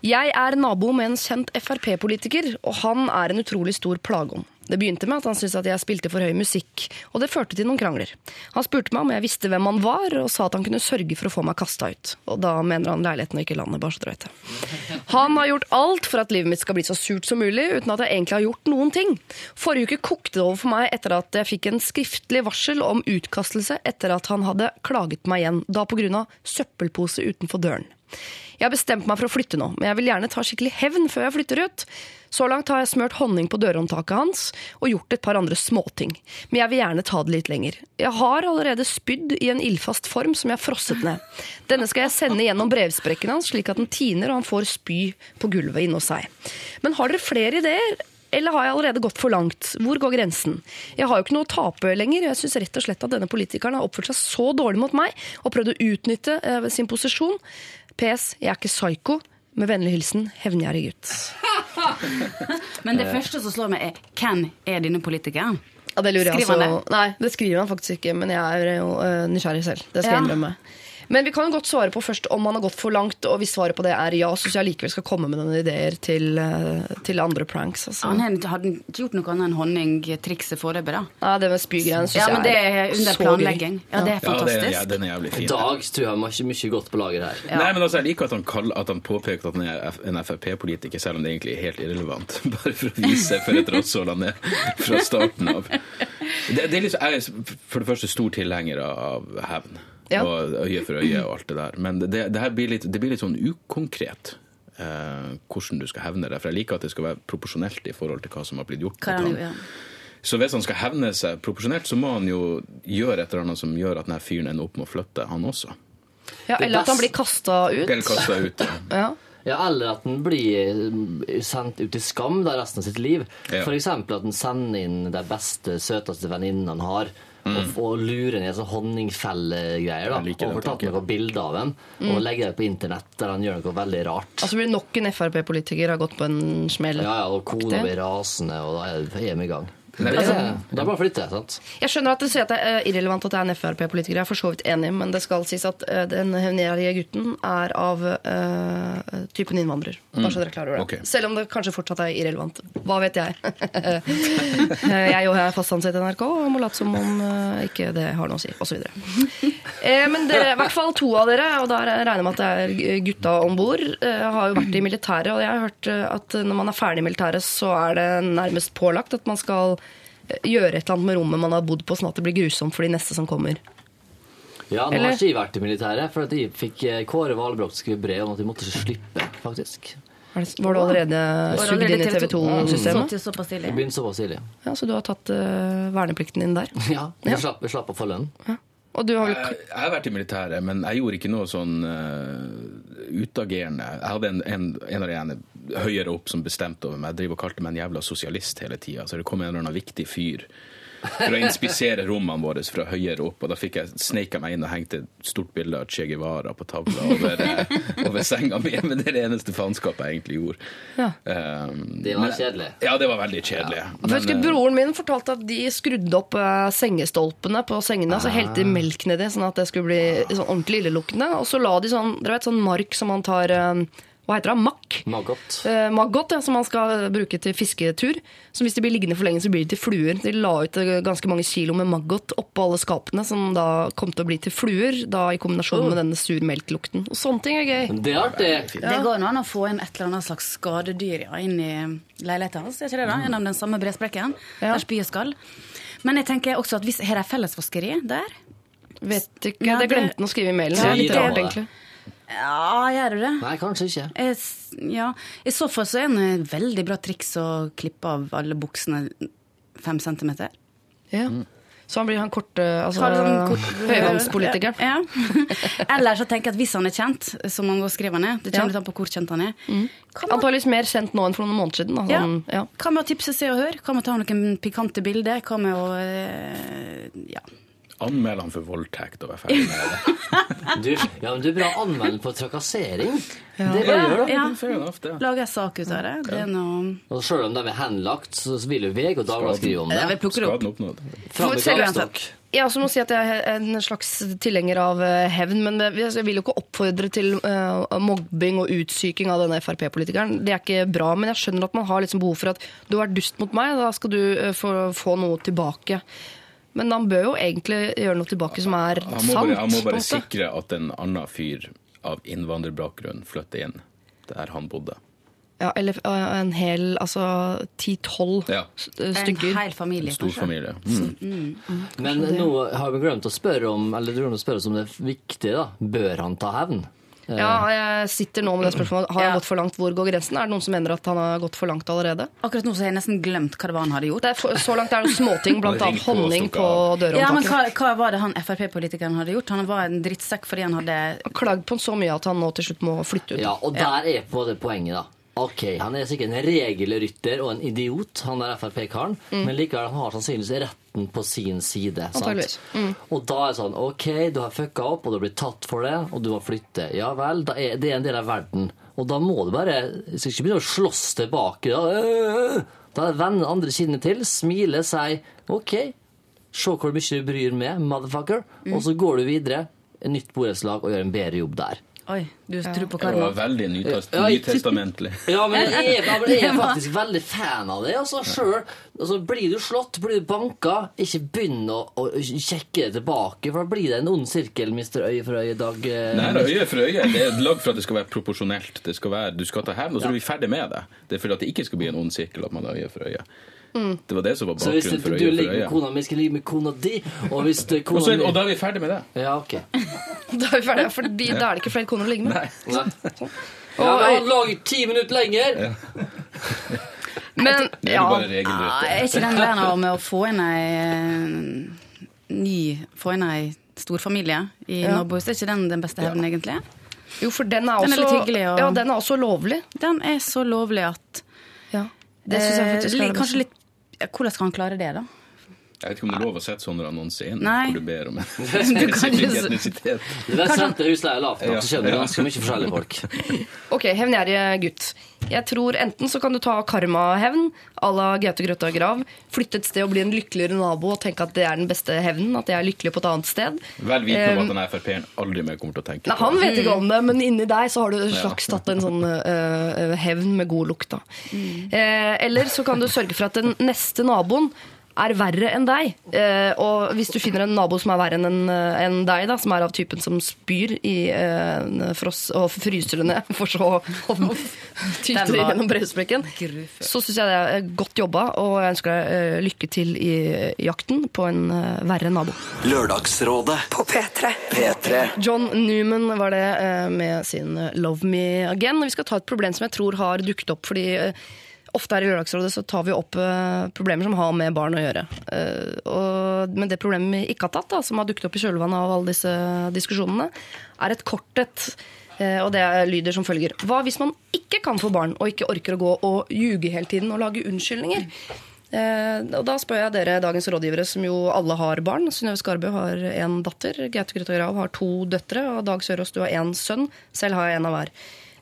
Jeg er nabo med en kjent Frp-politiker, og han er en utrolig stor plageånd. Det begynte med at han syntes at jeg spilte for høy musikk, og det førte til noen krangler. Han spurte meg om jeg visste hvem han var, og sa at han kunne sørge for å få meg kasta ut. Og da mener han leiligheten og ikke landet, bare så dere vet det. Han har gjort alt for at livet mitt skal bli så surt som mulig, uten at jeg egentlig har gjort noen ting. Forrige uke kokte det over for meg etter at jeg fikk en skriftlig varsel om utkastelse etter at han hadde klaget meg igjen, da på grunn av søppelpose utenfor døren. Jeg har bestemt meg for å flytte nå, men jeg vil gjerne ta skikkelig hevn før jeg flytter ut. Så langt har jeg smørt honning på dørhåndtaket hans og gjort et par andre småting. Men jeg vil gjerne ta det litt lenger. Jeg har allerede spydd i en ildfast form som jeg har frosset ned. Denne skal jeg sende gjennom brevsprekken hans, slik at den tiner og han får spy på gulvet inne hos seg. Men har dere flere ideer? Eller har jeg allerede gått for langt? Hvor går grensen? Jeg har jo ikke noe å tape lenger. Jeg syns rett og slett at denne politikeren har oppført seg så dårlig mot meg og prøvd å utnytte eh, sin posisjon. PS. Jeg er ikke psyko. Med vennlig hilsen hevngjerrig gutt. (laughs) Men det første som slår meg, er hvem er denne politikeren? Ja, det lurer jeg Skriver han altså- Nei, det skriver han faktisk ikke, men jeg er jo øh, nysgjerrig selv. Det skal jeg Ja. innrømme. Men vi kan jo godt svare på først om han har gått for langt, og hvis svaret på det er ja, så syns jeg likevel skal komme med noen ideer til, øh, til andre pranks. Altså. Han hadde ikke gjort noe annet enn honningtrikset foreløpig, da. Ja, det med spygreiene syns Ja, men det jeg er under så planlegging. Ja, det er Ja, det, fantastisk. ja, den er jævlig fin. Dag tror jeg har ikke mye godt på lager her. Nei, men altså, Jeg liker at han, kall, at han påpeker at han er en Frp-politiker, selv om det egentlig er helt irrelevant. (laughs) Bare for å vise for et rasshold han er fra starten av. Det, det er liksom, jeg er for det første stor tilhenger av hevn. Ja. Og øye for øye og alt det der. Men det, det, her blir litt, det blir litt sånn ukonkret. eh, hvordan du skal hevne deg. For jeg liker at det skal være proporsjonelt i forhold til hva som har blitt gjort. Han. ja. Så hvis han skal hevne seg proporsjonelt, så må han jo gjøre et eller annet som gjør at denne fyren ender opp med å flytte, han også. Ja, (laughs) eller at han blir kasta ut. Eller kasta ut. ja. Ja. Ja, Eller at den blir sendt ut i skam da resten av sitt liv. Ja. Eksempel at den sender inn de beste, søteste venninnene han har. Og, og lurer ned sånn honningfellegreier. Og tatt noen bilder av dem og legger det på internett der han gjør noe veldig rart. Altså blir nok en Frp-politiker har gått på en smell. Ja, ja, og kona blir rasende, og da er vi i gang. Nei, er, altså- det er bare å flytte, sant? Jeg skjønner at du sier at det er irrelevant at det er en Frp-politiker. Jeg er for så vidt enig, men det skal sies at eh, den hevngjerrige gutten er av uh, typen innvandrer. Bare så dere klarer det. Okay. Selv om det kanskje fortsatt er irrelevant. Hva vet jeg? (laughs) Eh, jeg jo er fast ansatt i NRK og må late som om uh, ikke det har noe å si, osv. Eh, men dere, i hvert fall to av dere, og da regner jeg med at det er gutta om bord, eh, har jo vært i militæret. Og jeg har hørt eh, at når man er ferdig i militæret, så er det nærmest pålagt at man skal eh, gjøre et eller annet med rommet man har bodd på, sånn at det blir grusomt for de neste som kommer. Ja, nå Eller- har ikke jeg vært i militæret, for at jeg fikk eh, Kåre Valbrok skrive brev om at de måtte ikke slippe, faktisk. Var det- Var det allerede det sugd inn i TV Så 2-systemet? til såpass begynte såpass tidlig. Ja, så du har tatt uh, verneplikten din der? (laughs) Ja, Ja. Slapp, slapp å få lønn. Har vel Jeg, jeg har vært i militæret, men jeg gjorde ikke noe sånn uh, utagerende. Jeg hadde en, en, en av de ene høyere opp som bestemte over meg. Jeg driver og kalte meg en jævla sosialist hele tida. Så det kom en eller annen viktig fyr for å inspisere rommene våre fra høyere opp. Og da fikk jeg sneika meg inn og hengte et stort bilde av Che Guevara på tavla over, eh, over senga mi. Men det er det eneste faenskapet jeg egentlig gjorde. Ja. Um, Det var men- kjedelig. Ja, det var veldig kjedelig. For jeg husker eh, Broren min fortalte at de skrudde opp sengestolpene på sengene. Så helte de melk nedi, sånn at det skulle bli sånn ordentlig illeluktende. Og så la de sånn, dere vet, sånn mark som man tar hva heter det, makk. Maggot. Eh, maggot, ja, som man skal bruke til fisketur. Så hvis de blir liggende for lenge, så blir de til fluer. De la ut eh, ganske mange kilo med maggot oppå alle skapene, som da kom til å bli til fluer, da i kombinasjon med denne surmelklukten. Og sånne ting er gøy. Det er artig. Det går an å få inn et eller annet slags skadedyr ja, inn i leiligheten hans, er ikke det da? Gjennom den samme bresprekken Ja. der spyet skal. Men jeg tenker også at hvis Har de fellesvaskeri der? Vet ikke, ja, det glemte han å skrive i mailen. Ja, Det litt det- rart, egentlig. Ja, gjør du det? Nei, kanskje ikke. Jeg, ja. I så fall så er det en veldig bra triks å klippe av alle buksene fem centimeter. Ja. Så han blir han korte, altså Ta litt sånn kort- høyvannspolitikeren. Ja. (laughs) Eller så tenker jeg at hvis han er kjent, som han går skriver ned, det Ja. kommer litt an på hvor kjent han er, Mm. man, Antakeligvis mer kjent nå enn for noen måneder siden. Altså, ja, Han, ja. hva med å tipse Se og Hør? Hva med å ta noen pikante bilder? Hva med å eh, ja. Anmeld han for voldtekt og være ferdig med det. (laughs) Du, ja, men du er bra anmeld på trakassering. Det er bra å gjøre, da. ja. Lager en sak ut av det. Det er noe Og selv om de er henlagt, så vil jo VG og Dagbladet skrive om Jeg vil det. plukke det opp. Skaden Ja, så må Jeg si at jeg er en slags tilhenger av eh, hevn, men jeg vil jo ikke oppfordre til eh, mobbing og utsyking av denne Frp-politikeren. Det er ikke bra, men jeg skjønner at man har liksom behov for at du har vært dust mot meg, da skal du eh, få, få noe tilbake. Men han bør jo egentlig gjøre noe tilbake som er sant. bare, han må bare sikre at en annen fyr av innvandrerbakgrunn flytter inn der han bodde. Ja, eller eh, en hel, altså ti-tolv Ja. En stykker. hel familie, Stor kanskje. familie. Mm. Men nå har vi glemt å spørre om eller du glemt å spørre oss om det er viktig. da. Bør han ta hevn? Ja, jeg sitter nå med det spørsmålet. Har han Ja. gått for langt? Hvor går grensen? Er det noen som mener at han har gått for langt allerede? Akkurat nå så har jeg nesten glemt hva det var han hadde gjort. Det er for, så langt er det småting, og honning på dørhåndtaket. Ja, men hva, hva var det han Frp-politikeren hadde gjort? Han var en drittsekk fordi han hadde Klagd på han så mye at han nå til slutt må flytte ut. Ja, og der er på det poenget, da. Ok, Han er sikkert en regelrytter og en idiot, han der Frp-karen, men likevel han har sannsynligvis retten på sin side. Sant? Og da er det sånn Ok, du har fucka opp, og du har blitt tatt for det, og du må flytte. Ja vel, da er, det er en del av verden. Og da må du bare Du skal ikke begynne å slåss tilbake. Da, da er det vende andre kinnet til, smile, si OK, se hvor mye du bryr med, motherfucker, og så går du videre, nytt borettslag, og gjør en bedre jobb der. Oi, du tror på Det var veldig nytest, nytestamentlig. (laughs) Ja, men jeg jeg er (laughs) faktisk veldig fan av det. Altså, selv, altså, blir du slått, blir du banka, ikke begynn å, å sjekke det tilbake, for da blir det en ond sirkel, mister øye for øye, Dag. eh. Nei, da, øye for øye. Det er lagd for at det skal være proporsjonelt. Det skal være, du skal ta hevn, og så er vi ferdig med det. Det er for at det ikke skal bli en ond sirkel at man har øye for øye. Det var det som var Så bakgrunnen for du hvis du ligger med kona mi, skal jeg ligge med kona di, og hvis det Og, så, og da er vi ferdig med det. Ja, ok. (laughs) Da er vi ferdige, for da er det ikke flere koner å ligge med. Nei. Nei. Ja, han lager ti minutter lenger! Men er ja, er ikke den der med å få inn ei eh, ny Få inn ei storfamilie i Ja. nabohuset, er ikke den den beste hevnen, egentlig? jo, for den er Den er også, hyggelig, og- ja, den er også lovlig. Den er så lovlig at Ja, det syns jeg faktisk eh, er det beste. Kanskje litt ja, Hvordan skal han klare det, da? Jeg vet ikke om det er lov å sette sånne annonser inn Nei. hvor du ber om en (laughs) Du kan spesifikk (laughs) etnisitet. Det der setter er lavt nok, så skjønner du ganske mye forskjellige folk. (laughs) Ok, hevngjerrige gutt. Jeg tror enten så kan du ta karmahevn à la Gaute Grøtta Grav, flytte et sted og bli en lykkeligere nabo og tenke at det er den beste hevnen, at jeg er lykkelig på et annet sted. Vel vitende om Um, at den Frp-en aldri mer kommer til å tenke Nei, på Han vet ikke om det, men inni deg så har du slags tatt en sånn øh, hevn med god lukt. Da. Eh, eller så kan du sørge for at den neste naboen er verre enn deg. Eh, og hvis du finner en nabo som er verre enn en, eh, deg, da, som er av typen som spyr i eh, fross og fryser det ned, (laughs) for så å tyte det gjennom brevsprekken, så syns jeg det er godt jobba, og jeg ønsker deg eh, lykke til i jakten på en eh, verre nabo. Lørdagsrådet På P3. P3 John Newman var det eh, med sin eh, 'Love Me Again'. Og vi skal ta et problem som jeg tror har dukket opp fordi eh, ofte her i Lørdagsrådet så tar vi opp eh, problemer som har med barn å gjøre. Eh, men det problemet vi ikke har tatt, da, som har dukket opp i kjølvannet av alle disse diskusjonene, er et kort et. Eh, og det lyder som følger. Hva hvis man ikke kan få barn, og ikke orker å gå og ljuge hele tiden og lage unnskyldninger? Og da spør jeg dere, dagens rådgivere, som jo alle har barn. Synnøve Skarbø har én datter, Gaute Grøtta Grav har to døtre, og Dag Sørås, du har én sønn. Selv har jeg en av hver.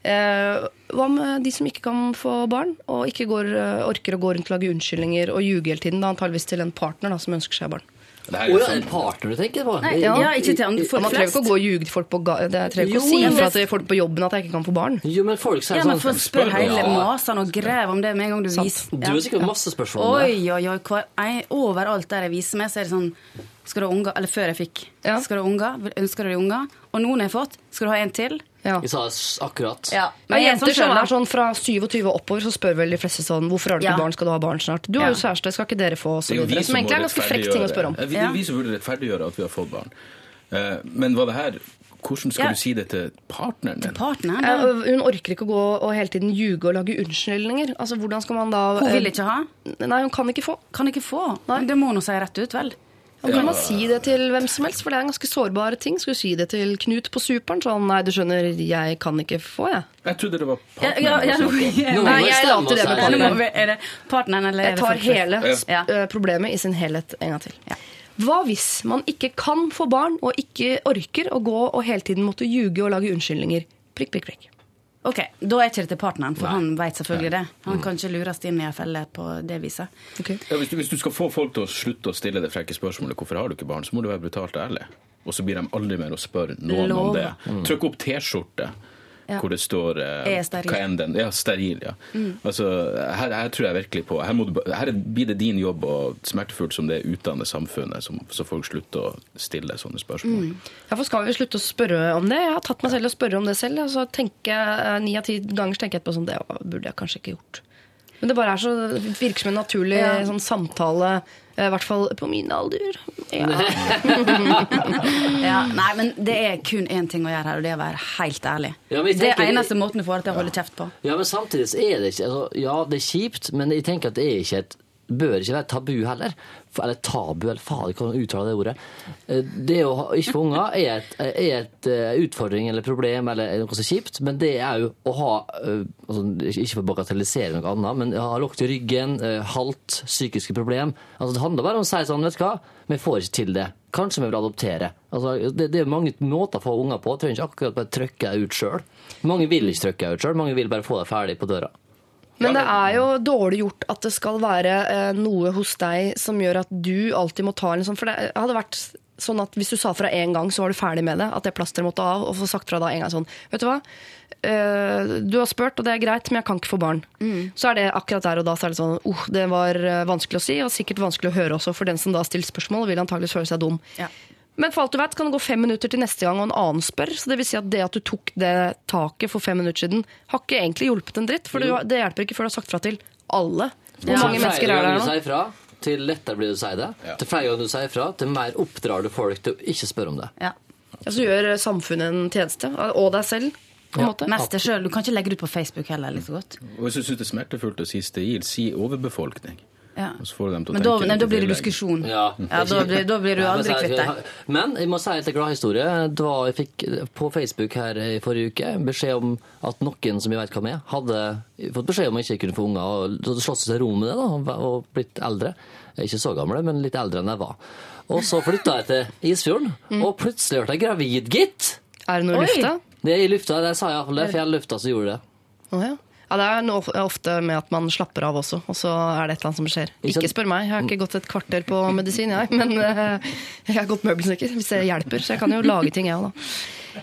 Eh, hva med de som ikke kan få barn, og ikke går, eh, orker å gå rundt og lage unnskyldninger og ljuge hele tiden? Da antageligvis til en partner da, som ønsker seg barn. Det er ja, sånn- en partner du tenker på? Nei, ja, ikke til andre, Ja, folk man trenger ikke å gå og ljuge til folk på ga Det trenger ikke Jo, å si fra det- til folk på jobben at jeg ikke kan få barn. Jo, men folk sier Ja, men sånn få spør hele masene og grev om det med en gang du viser Du har sikkert masse spørsmål om det. Oi, oi, oi. Overalt der jeg viser meg, så er det sånn Skal du ha unger? Eller før jeg fikk. Ja. Skal du ha unger? Ønsker du deg unger? Og noen har jeg fått. Skal du ha en til? Ja. Vi sa akkurat. Ja. Men er jenter som selv, er sånn fra 27 og oppover, så spør vel de fleste sånn Hvorfor har du ikke Ja. barn, skal du ha barn snart? Du har Ja. jo kjæreste, skal ikke dere få? Så Det er jo vi videre. som Som egentlig er en ganske frekk ting å spørre om. Det er vi som burde rettferdiggjøre at vi har fått barn. Eh, Men var det her Hvordan skal Ja. du si det til partneren din? Partneren? Ja, hun orker ikke å gå og hele tiden ljuge og lage unnskyldninger. Altså, hvordan skal man da Hun vil eh, ikke ha? Nei, hun kan ikke få. Kan ikke få. Nei. det må hun si rett ut, vel? Ja, kan man si det til hvem som helst? For det er en ganske sårbare ting. Skal du si det til Knut på Superen? Sånn, nei, du skjønner, jeg kan ikke få, jeg. Jeg trodde det var partneren. ja, ja, ja, Nei, jeg la det med partneren. Er det partneren, eller er Jeg tar hele Ja. eh, problemet i sin helhet en gang til. Hva hvis man ikke kan få barn, og ikke orker å gå og hele tiden måtte ljuge og lage unnskyldninger? Prikk, prikk, prikk. Ok, Da er ikke det til partneren, for han vet selvfølgelig det. Han kan ikke lures inn i en felle på det viset. Okay. Ja, hvis, du, hvis du skal få folk til å slutte å stille det frekke spørsmålet hvorfor har du ikke barn, så må du være brutalt ærlig. Og så blir de aldri mer å spørre noen om det. Trykk opp T-skjorte Ja. hvor det står eh, Er steril. hva enn den Ja, steril, ja. Altså, her, her tror jeg virkelig på Her, må du, her blir det din jobb, og smertefullt som det er, utdanne samfunnet, som, så folk slutter å stille sånne spørsmål. Ja, for skal vi slutte å spørre om det? Jeg har tatt meg selv og spørre om det selv. Og så tenker jeg, eh, Ni av ti ganger så tenker jeg etterpå sånn Det burde jeg kanskje ikke gjort. Men det bare er så, virker som en naturlig Ja. sånn samtale, i hvert fall på min alder. Ja. (laughs) Ja, nei, men det er kun én ting å gjøre her, og det er å være helt ærlig. Ja, tenker, det er eneste måten du får det til å holde kjeft på. Ja, men samtidig er det ikke altså, Ja, det er kjipt, men jeg tenker at det er ikke et bør ikke være tabu heller. Eller tabu, eller faen, jeg kan uttale det ordet. Eh, Det å ikke få unger er et, eh, utfordring eller problem eller noe så kjipt, men det er jo å ha eh, altså, Ikke for å bagatellisere noe annet, men ha lukt i ryggen, halt, psykiske problem. Altså, det handler bare om å si sånn, vet du hva, vi får ikke til det. Kanskje vi vil adoptere. Altså, det, det er mange måter å få unger på. Trenger ikke akkurat bare trykke ut sjøl. Mange vil ikke trykke ut sjøl, mange vil bare få deg ferdig på døra. Men det er jo dårlig gjort at det skal være eh, noe hos deg som gjør at du alltid må ta en sånn For det hadde vært sånn at hvis du sa fra én gang, så var du ferdig med det. At det plasteret måtte av. Og få sagt fra da en gang sånn Vet du hva? Eh, du har spurt, og det er greit, men jeg kan ikke få barn. Så er det akkurat der og da så er det sånn oh, det var eh, vanskelig å si, og sikkert vanskelig å høre også, for den som da stiller spørsmål, vil antakeligvis føle seg dum. Ja. Men for alt du vet, kan det gå fem minutter til neste gang, og en annen spør. Så det vil si at det at du tok det taket for fem minutter siden, har ikke egentlig hjulpet en dritt. For det, det hjelper ikke før du har sagt fra til alle. Hvor Ja. mange mennesker er det du nå? fra, til lettere blir det å si det. Til flere ganger du sier fra, til mer oppdrar du folk til å ikke spørre om det. Ja. Ja, så gjør samfunnet en tjeneste. Og deg selv, på en måte. Mest deg sjøl. Du kan ikke legge det ut på Facebook heller. like så godt. Og hvis du syns det er smertefullt å si steril, si overbefolkning. Ja. Og så får du dem til å Men da, tenke nei, litt da blir det diskusjon. Ja. Ja, da, blir, da blir du aldri kvitt deg. Men jeg må si en gladhistorie. Det var- Jeg fikk på Facebook her i forrige uke beskjed om at noen som jeg vet hvem er, hadde fått beskjed om jeg ikke kunne få unger. og hadde slått seg til ro med det da, og blitt eldre. Ikke så gamle, men litt eldre enn jeg var. Og så flytta jeg til Isfjorden, og plutselig ble jeg gravid, gitt! Er det noe i lufta? Det er i lufta, det sa jeg iallfall. Det er fjellufta som gjorde det. Oh, ja. Ja, Det er ofte med at man slapper av også, og så er det et eller annet som skjer. Ikke spør meg, jeg har ikke gått et kvarter på medisin, jeg. Men eh, jeg har gått møbelsnekker, hvis det hjelper. Så jeg kan jo lage ting, jeg òg, da.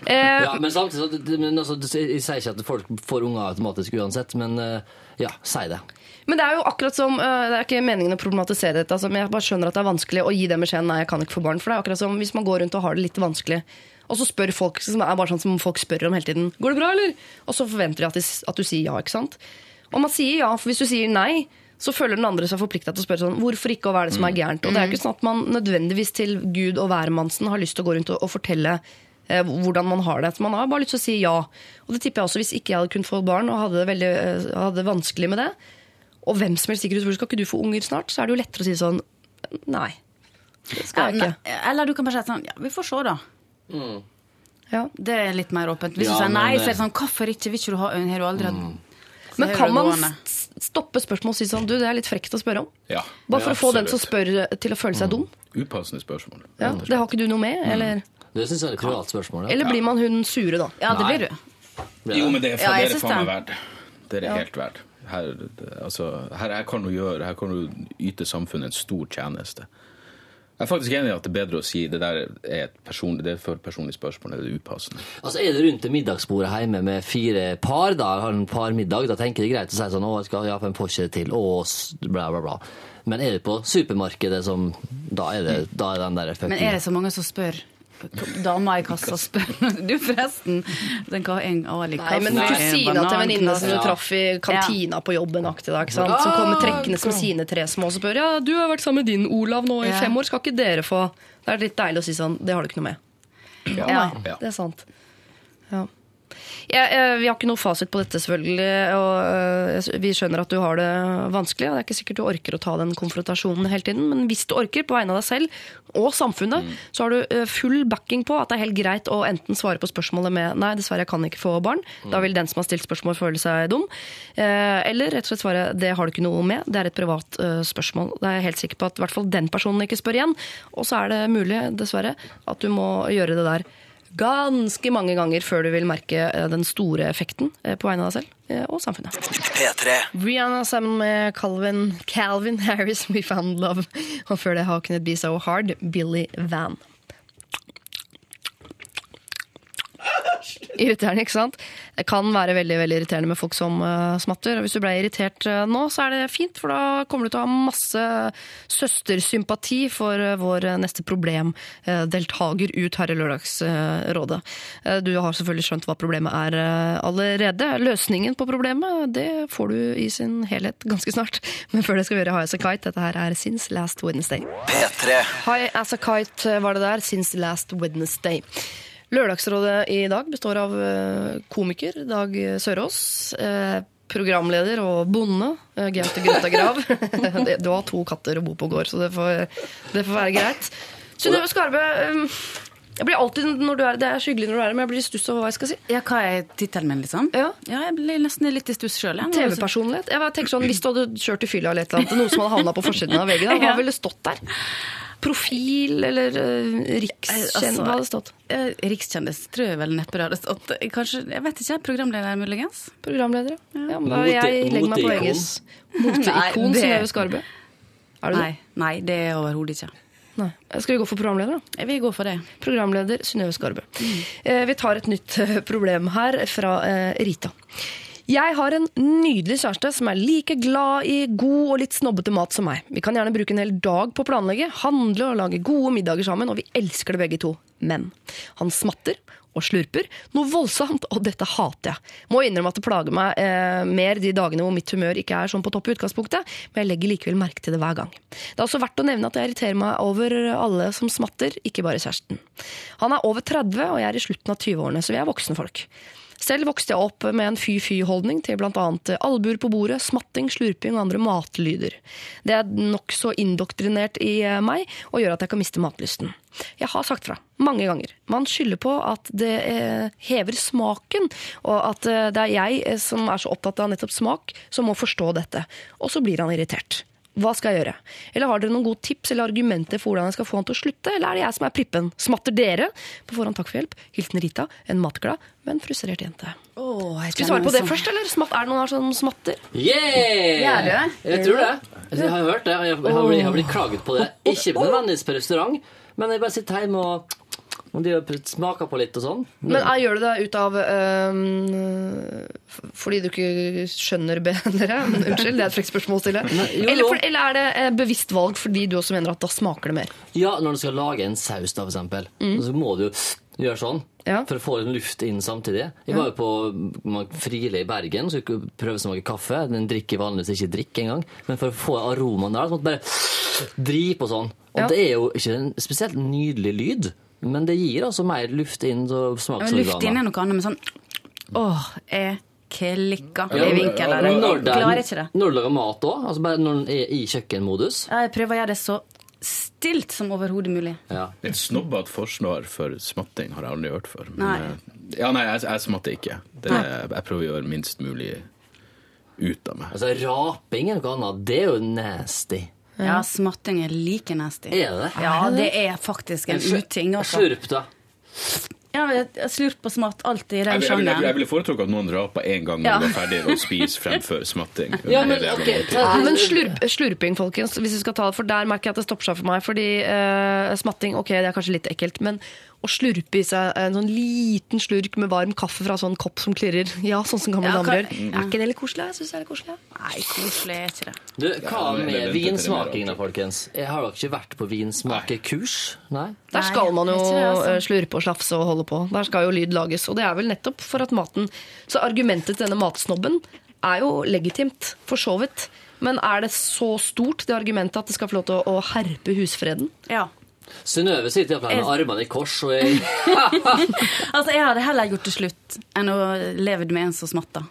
Eh, Ja, men samtidig så, men altså, Jeg sier ikke at folk får unger automatisk uansett, men eh, ja, si det. Men det er jo akkurat som Det er ikke meningen å problematisere dette, altså, men jeg bare skjønner at det er vanskelig å gi den beskjeden nei, jeg kan ikke få barn. For det er akkurat som hvis man går rundt og har det litt vanskelig, og så spør folk som er bare sånn som folk spør om hele tiden Går det bra, eller? Og så forventer de at, de, at du sier ja, ikke sant? Og man sier ja, for hvis du sier nei, så føler den andre seg forplikta til å spørre sånn Hvorfor ikke, og hva er det som er gærent? Og det er ikke sånn at man nødvendigvis til Gud og hvermannsen har lyst til å gå rundt og, og fortelle eh, hvordan man har det. Man har bare lyst til å si ja. Og det tipper jeg også hvis ikke jeg hadde kunnet få barn og hadde det veldig eh, hadde vanskelig med det, og hvem som helst sikkert spør skal ikke du få unger snart, så er det jo lettere å si sånn Nei. Det skal jeg ikke. eller du kan bare si sånn Ja, vi får se, da. Ja. Det er litt mer åpent. Hvis Ja, du sier nei, så er det sånn Hvorfor ikke? Vil ikke du ha Har du aldri hatt så Men kan man stoppe spørsmål og si sånn Du, det er litt frekt å spørre om. Ja, Bare for å få den som spør, til å føle seg dum. Upassende spørsmål. Ja, det har ikke du noe med? Eller, Det syns jeg er et privat spørsmål. Ja. eller blir man hun sure, da? Ja, det blir du. Jo, men det er, Ja, dere det er faen meg verdt. Det er helt verdt. Her, altså, her, her kan du gjøre Her kan du yte samfunnet en stor tjeneste. Jeg er faktisk enig i at det er bedre å si det der er et personlig, det er for personlig spørsmål, det er upassende. Altså Er det rundt det middagsbordet hjemme med fire par, da har en parmiddag, da tenker de det er greit å si sånn 'Å, jeg skal ha en Porsche til', og bla, bla, bla. Men er det på supermarkedet som Da er, det, da er den der effekten. Men er det så mange som spør? Dama i kassa spør Du, forresten, den kan en en like Nei, men kusina til venninna som du traff i kantina på jobben, aktig, da, ikke sant? Som kommer trekkende med sine tre små og spør ja, du har vært sammen med din Olav nå i Ja. fem år, skal ikke dere få Det er litt deilig å si sånn, det har du ikke noe med. Ja. Ja. Det er sant. Ja. Jeg, jeg, vi har ikke noe fasit på dette, selvfølgelig. Og øh, vi skjønner at du har det vanskelig. og Det er ikke sikkert du orker å ta den konfrontasjonen hele tiden. Men hvis du orker, på vegne av deg selv og samfunnet, så har du øh, full backing på at det er helt greit å enten svare på spørsmålet med 'nei, dessverre, jeg kan ikke få barn'. Da vil den som har stilt spørsmål, føle seg dum. Eh, Eller rett og slett svare 'det har du ikke noe med'. Det er et privat spørsmål. Da er jeg helt sikker på at i hvert fall den personen ikke spør igjen. Og så er det mulig, dessverre, at du må gjøre det der ganske mange ganger før du vil merke eh, den store effekten eh, på vegne av deg selv eh, og samfunnet. P3. Rihanna sammen med Calvin, Calvin Harris, (laughs) We Found Love. Og før det How Can It Be So Hard, Billy Van. (laughs) Irriterende, ikke sant? Det kan være veldig veldig irriterende med folk som uh, smatter. Og hvis du ble irritert uh, nå, så er det fint, for da kommer du til å ha masse søstersympati for uh, vår eh, neste problemdeltaker ut her i Lørdagsrådet. Eh, du har selvfølgelig skjønt hva problemet er eh, allerede. Løsningen på problemet det får du i sin helhet ganske snart. (laughs) Men før det skal vi gjøre High As A Kite. Dette her er Since Last Wednesday. P3. High As A Kite var det der, Since Last Wednesday. Lørdagsrådet i dag består av eh, komiker Dag Sørås. eh, Programleder og bonde, eh, Gaute Grøtta Grav. (laughs) Du har to katter å bo på gård, så det får, det får være greit. Synnøve Skarbe, eh, jeg blir alltid, når du er, det er hyggelig når du er her, men jeg blir i stuss over hva jeg skal si. Ja, hva er tittelen min, liksom? Ja. jeg blir nesten litt i stuss sjøl. TV-personlighet. Jeg tenker sånn, Hvis du hadde kjørt i fylla eller et eller annet, noe som hadde havna på forsiden av veggen, (laughs) hva Ja. ville stått der? Profil eller uh, rikskjendis? Altså, hva hadde det stått? Uh, Rikskjendis tror jeg vel neppe det hadde stått. Kanskje, jeg vet ikke, programleder muligens? Programleder, Ja, men da, Mote- jeg legger meg på. VGs moteikon som det- Synnøve Skarbe. Er du Nei, nei, det er overhodet ikke. Nei. Skal vi gå for programleder, da? Jeg vil gå for det. Programleder Synnøve Skarbe. Eh, vi tar et nytt eh, problem her fra eh, Rita. Jeg har en nydelig kjæreste som er like glad i god og litt snobbete mat som meg. Vi kan gjerne bruke en hel dag på å planlegge, handle og lage gode middager sammen, og vi elsker det begge to. Men han smatter og slurper noe voldsomt, og dette hater jeg. Må innrømme at det plager meg eh, mer de dagene hvor mitt humør ikke er sånn på topp i utgangspunktet, men jeg legger likevel merke til det hver gang. Det er også verdt å nevne at jeg irriterer meg over alle som smatter, ikke bare kjæresten. Han er over 30, og jeg er i slutten av 20-årene, så vi er voksne folk. Selv vokste jeg opp med en fy-fy-holdning til bl.a. albuer på bordet, smatting, slurping og andre matlyder. Det er nokså indoktrinert i eh, meg og gjør at jeg kan miste matlysten. Jeg har sagt fra mange ganger. Man skylder på at det eh, hever smaken, og at eh, det er jeg som er så opptatt av nettopp smak, som må forstå dette. Og så blir han irritert. Hva skal jeg gjøre? Eller har dere noen gode tips eller argumenter for hvordan jeg skal få han til å slutte, eller er det jeg som er prippen? Smatter dere? På forhånd takk for hjelp. Hilsen Rita, en matglad, men frustrert jente. Skal vi svare på det først, eller? Smatt, er det noen her som smatter? Yeah! Gjør du? Jeg tror det. Jeg har hørt det. jeg har blitt, jeg har blitt klaget på det. Ikke nødvendigvis på restaurant, men jeg bare sitter hjemme og, og de smaker på litt og sånn. Men jeg gjør du det ut av um, fordi du ikke skjønner bedre? (laughs) Unnskyld, det er et frekt spørsmål å stille. Eller, for, eller er det eh, bevisst valg fordi du også mener at da smaker det mer? Ja, når du skal lage en saus, da, for eksempel, så må du gjøre sånn. Ja. For å få litt luft inn samtidig. Jeg var jo på Friele i Bergen, så kunne prøve å smake kaffe. Den drikker vanligvis ikke drikk engang. Men for å få aromaen der, så måtte jeg bare dri på sånn. Og Ja. det er jo ikke en spesielt nydelig lyd, men det gir altså mer luft inn Ja, men luft inn er noe annet, men sånn Åh, jeg klikker Ja, i vinkel. Jeg når, det er- klarer ikke det. når du lager mat òg, altså bare når den er i kjøkkenmodus. Ja, Jeg prøver å gjøre det så stilt som overhodet mulig. Ja. Et snobbete forsvar for smatting har jeg aldri hørt før. Men, Nei. eh, Ja, nei, jeg, jeg smatter ikke. Det, jeg prøver å gjøre minst mulig ut av meg. Altså, raping er noe annet. Det er jo nasty. Ja, smatting er like nasty. Er det? Ja, det er faktisk en uting. Altså. Slurp, da. Ja, jeg slurp og smatt alltid i Jeg, den jeg, jeg, ville foretrukket at noen rapa en gang når Ja. de var ferdig å spise, fremfor smatting. (laughs) Ja, men Det ok, det jeg må ta- Ja, men slurp, slurping, folkens, hvis vi skal ta det, for der merker jeg at det stopper seg for meg. Fordi uh, smatting, ok, det er kanskje litt ekkelt, men å slurpe i seg en sånn liten slurk med varm kaffe fra sånn kopp som klirrer, (laughs) ja, sånn som gamle Ja, damer gjør, er ikke det litt koselig? Jeg synes det er litt koselig. Nei, koselig er ikke det. Du, hva med vinsmaking, da, folkens? Jeg har dere ikke vært på vinsmakekurs? Nei? Der skal man jo altså. eh, slurpe og slafse og holde på. Der skal jo lyd lages. Og det er vel nettopp for at maten Så argumentet til denne matsnobben er jo legitimt, for så vidt. Men er det så stort, det argumentet, at det skal få lov til å herpe husfreden? Ja. Synnøve sitter iallfall med armene i kors, og jeg (laughs) Altså, jeg hadde heller gjort det slutt enn å leve med en som smatter.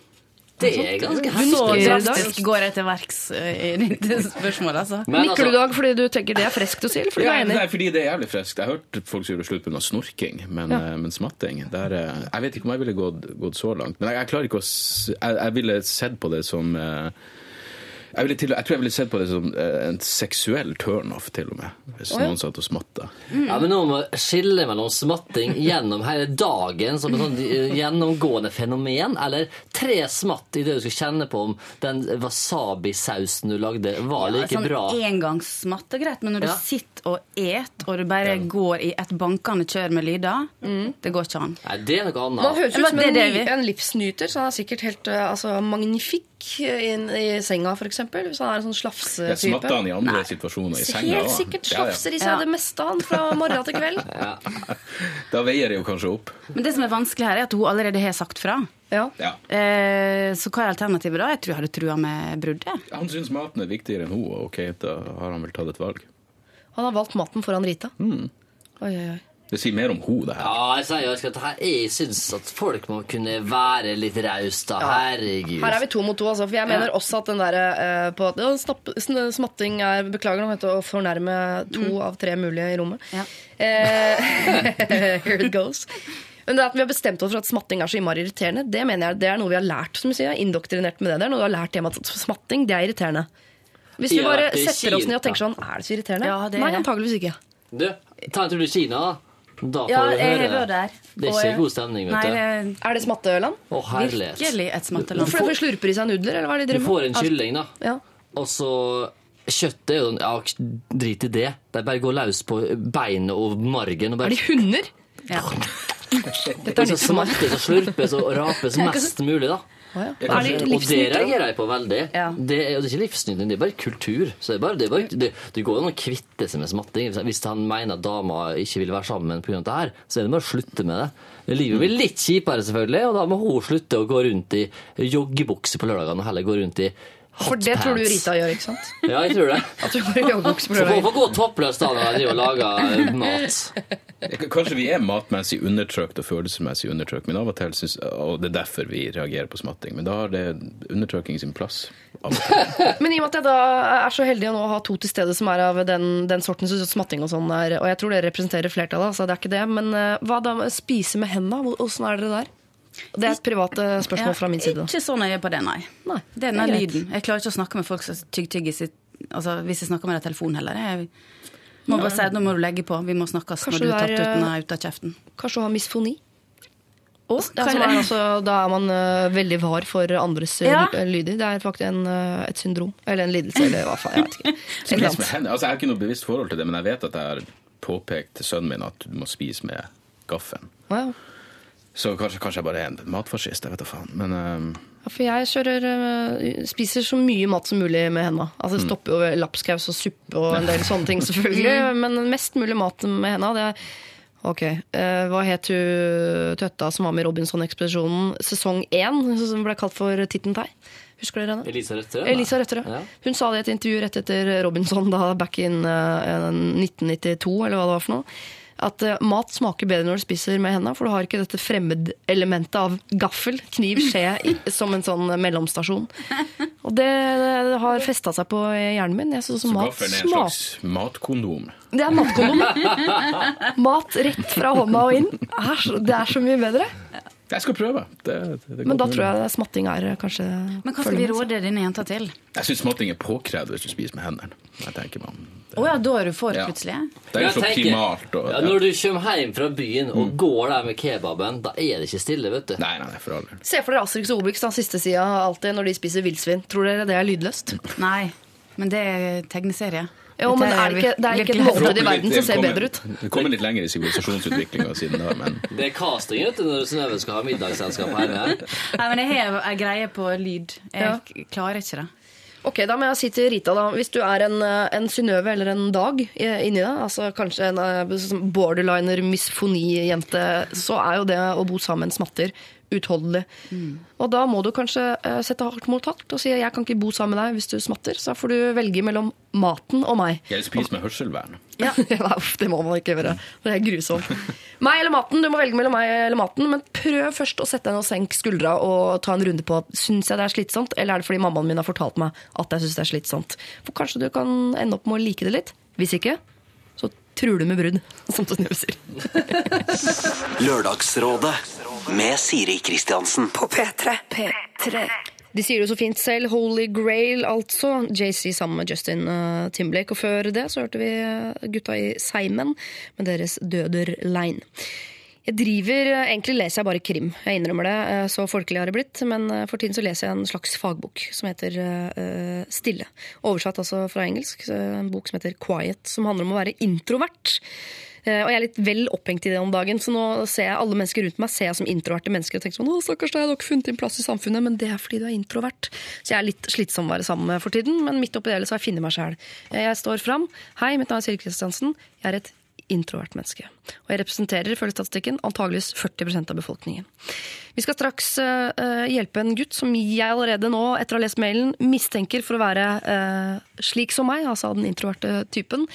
Det er ganske Så i dag. drastisk går jeg til verks eh, i ditt spørsmål, altså. Men Nikker du, altså, Dag, fordi du tenker det er friskt å si? Fordi du Ja, er enig? nei, fordi det er jævlig friskt. Jeg har hørt folk som gjorde slutt pga. snorking, men, Ja. eh, men smatting der, eh, Jeg vet ikke om jeg ville gått, gått så langt. Men jeg, jeg klarer ikke å Jeg, jeg ville sett på det som eh, jeg, ville til, jeg tror jeg ville sett på det som eh, en seksuell turnoff, til og med. Hvis oh, ja. noen satt og smatta. ja, men nå må vi skille mellom smatting gjennom hele dagen som et sånn gjennomgående fenomen, eller tre smatt i det du skal kjenne på om den wasabi-sausen du lagde, var like sånn bra. engangssmatt er greit, men når Ja. du sitter og et, og du bare går i et bankende kjør med lyder, det går ikke an. Nei, det er noe Man annet. høres ut som en, en livsnyter, så han er sikkert helt eh, altså, magnifikk inn i senga, eksempel. Hvis han er en sånn Jeg slafsetype. smatta han i andre situasjoner i senga. Helt sikkert Ja, ja. slafser i seg Ja. det meste han fra morgen til kveld. (laughs) Da veier det jo kanskje opp. Men det som er vanskelig her, er at hun allerede har sagt fra. Ja. Ja. Eh, så hva er alternativet da? Jeg tror jeg hadde trua med bruddet. Han syns maten er viktigere enn hun, og ok, da har han vel tatt et valg. Han har valgt maten foran Rita. Mm. Oi, oi, oi. Det sier mer om henne, det her. Ja, jeg sier jo at her, jeg syns at folk må kunne være litt rause, da. Herregud. Her er vi to mot to, altså. For jeg mener også at den derre uh, på at ja, smatting er Beklager nå, å fornærme to av tre mulige i rommet. Ja. Uh, (laughs) here it goes. Men det at vi har bestemt oss for at smatting er så innmari irriterende, det mener jeg det er noe vi har lært. som du sier, Indoktrinert med det Det er Noe du har lært hjemme at smatting, det er irriterende. Hvis vi bare setter oss ned og tenker sånn Er det så irriterende? Ja, det er Nei, antageligvis ikke. Du, ta en tur til Kina, da. Da får Ja, jeg høre. Jeg der. Det er ikke god stemning, vet Nei, du. det er Er det smatteøland? Å, herlighet. virkelig et smatteland. Hvorfor får... slurper i seg nudler, eller hva er det de Du får en kylling, da. Ja. Og så Kjøttet er jo Ja, drit i det. De bare går løs på beinet og margen og Er bare de hunder? Ja. (laughs) Dette er så nytt for meg. smattes og slurpes og rapes (laughs) mest mulig, da. Å, ja. Er Og det reagerer jeg på veldig. Ja. Det, er, og det er ikke livsnytning, det er bare kultur. Så det, er bare, det, er bare, det, det går an å kvitte seg med smatting. Hvis han mener at dama ikke vil være sammen pga. det her, så er det bare å slutte med det. Livet blir litt kjipere, selvfølgelig, og da må hun slutte å gå rundt i joggebukse på lørdagene og heller gå rundt i For det tror du. Rita gjør, ikke sant? (laughs) Ja, jeg tror det. At du går i joggebukse på Så får gå toppløs da når jeg driver og lager mat. Kanskje vi er matmessig undertrykt og følelsesmessig undertrykt, men av og til synes, og det er derfor vi reagerer på smatting. Men da har det undertrykking sin plass. (laughs) Men i og med at jeg da er så heldig å nå ha to til stede som er av den, den sorten, så smatting og sånn er Og jeg tror dere representerer flertallet, så det er ikke det. Men eh, hva da med spise med hendene? Åssen er dere der? Det er et privat eh, spørsmål fra min side. Ikke så nøye på det, nei. Nei, det er er den lyden. Jeg klarer ikke å snakke med folk som tygg-tygger sitt Altså, hvis jeg snakker med deg i telefonen heller. Jeg må bare si at nå må du legge på. Vi må snakkes Kanskje når du er tatt ut ut av kjeften. Kanskje du har misfoni? Oh, Det er, er, altså, da er man uh, veldig var for andres eh, Ja. lyder. Det er faktisk en, uh, et syndrom. Eller en lidelse, eller hva faen. Jeg vet ikke. (laughs) Altså, jeg har ikke noe bevisst forhold til det, men jeg vet at jeg har påpekt til sønnen min at du må spise med gaffelen. Wow. Så kanskje, kanskje jeg bare er en matfascist, jeg vet da faen. Men uh... Ja, for jeg kjører, uh, spiser så mye mat som mulig med henda. Altså, det stopper jo lapskaus og suppe og en del (laughs) sånne ting, selvfølgelig. Men mest mulig mat med henda. Det er Ok. Uh, hva het hun tøtta som var med i Robinson-ekspedisjonen sesong én, som ble kalt for Tittentei? Husker dere henne? Elisa Røtterød? Elisa Røtterød. Ja. Hun sa det i et intervju rett etter Robinson, da back in eh, 1992, eller hva det var for noe. At eh, mat smaker bedre når du spiser med hendene, for du har ikke dette fremmedelementet av gaffel, kniv, skje som en sånn mellomstasjon. Og det, har festa seg på hjernen min. Jeg synes så mat gaffelen er en slags matkondom. Det er matkondom. Mat rett fra hånda og inn. Det er så mye bedre. Jeg skal prøve. Det, det, det Men da tror jeg smatting er eh, kanskje Men hva skal vi råde denne jenta til? Jeg syns smatting er påkrevd hvis du spiser med hendene. Jeg tenker man. Å ja, da er du for, Ja. Det er jo så tenker, primalt. Og, ja, når du kommer hjem fra byen og går der med kebaben, da er det ikke stille, vet du. Nei, nei, for all. Se for dere Asterix og Obelix, da, siste sida alltid når de spiser villsvin. Tror dere det er lydløst? Nei, men det er tegneserie. Jo, men er det ikke, det er ikke et måltid i verden som ser bedre ut. Det kommer litt lenger i sivilisasjonsutviklinga siden da, men (laughs) Det er casting vet du, når Synnøve skal ha middagsselskap hjemme. (laughs) Nei, men jeg har ei greie på lyd. Jeg Ja. klarer ikke det. Ok, Da må jeg si til Rita, da. Hvis du er en, eh, en Synnøve eller en Dag inni deg, altså kanskje en eh, sånn borderliner misfoni-jente, så er jo det å bo sammen smatter utholdelig. Og da må du kanskje eh, sette hardt mot hardt og si jeg kan ikke bo sammen med deg hvis du smatter. Så da får du velge mellom maten og meg. Eller spise med hørselvern. (laughs) Ja, Det må man ikke gjøre. Det er grusomt. Meg eller maten. Du må velge mellom meg eller maten. Men prøv først å sette deg ned og senke skuldra og ta en runde på Syns jeg det er slitsomt, eller er det fordi mammaen min har fortalt meg at jeg syns det er slitsomt. For kanskje du kan ende opp med å like det litt. Hvis ikke, du med brudd, (laughs) som Synnøve sier. Lørdagsrådet med Siri Kristiansen. På P3. P3. De sier det jo så fint selv. Holy Grail, altså. JC sammen med Justin uh, Timberlake. Og før det så hørte vi uh, gutta i Seimen med deres Døder Line. Jeg driver, uh, Egentlig leser jeg bare krim. Jeg innrømmer det. uh, Så folkelig har det blitt. Men uh, for tiden så leser jeg en slags fagbok som heter uh, Stille. Oversatt altså fra engelsk. En bok som heter Quiet, som handler om å være introvert. Eh, Og jeg er litt vel opphengt i det om dagen, så nå ser jeg alle mennesker rundt meg ser jeg som introverte mennesker og tenker sånn 'Å, stakkars deg, du har ikke funnet din plass i samfunnet', men det er fordi du er introvert. Så jeg er litt slitsom å være sammen med for tiden, men midt oppi det hele så har jeg funnet meg sjæl. Jeg står fram. Hei, mitt navn er Siri Kristiansen. Jeg er et introvert menneske. Og jeg representerer ifølge statistikken antageligvis 40% av befolkningen. Vi skal straks eh, hjelpe en gutt som jeg allerede nå, etter å ha lest mailen, mistenker for å være uh, slik som meg, altså den introverte typen.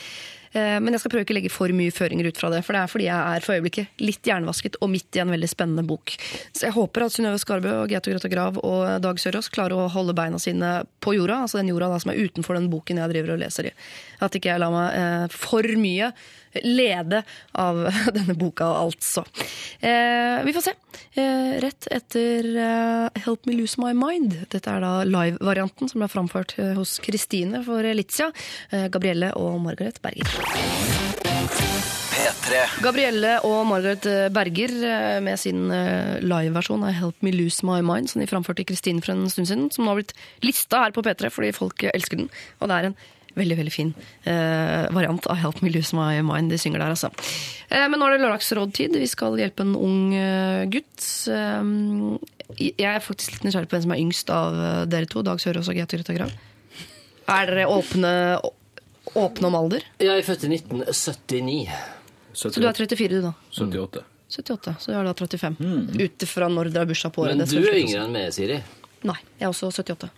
Uh, Men jeg skal prøve ikke å legge for mye føringer ut fra det, for det er fordi jeg er for øyeblikket litt hjernevasket og midt i en veldig spennende bok. Så jeg håper at Synnøve Skarbø og Gaute Grøtta Grav og Dag Sørås klarer å holde beina sine på jorda, altså den jorda da som er utenfor den boken jeg driver og leser i. At ikke jeg lar meg for mye lede av (laughs) denne boka, altså. Eh, vi får se. Eh, rett etter eh, Help Me Lose My Mind. Dette er da live-varianten som ble framført eh, hos Kristine for Elizia, eh, Gabrielle og Margaret Berger. P3. Gabrielle og Margaret Berger eh, med sin liveversjon av Help Me Lose My Mind, som de framførte i Kristine for en stund siden, som nå har blitt lista her på P3 fordi folk elsker den. Og det er en veldig veldig fin eh, variant av Help Me Lose My Mind de synger der, altså. Eh, men nå er det lørdagsrådtid. Vi skal hjelpe en ung eh, gutt. Eh, jeg er faktisk litt nysgjerrig på hvem som er yngst av eh, dere to, Dag Sørås og Gaute Grøtta Grav. Er dere åpne, åpne om alder? Jeg er født i 1979. Så du er 34, du, da? 78. 78, så jeg er da 35. Ut ifra når dere har bursdag på året. Men du er yngre enn meg, Siri. Nei, jeg er også 78.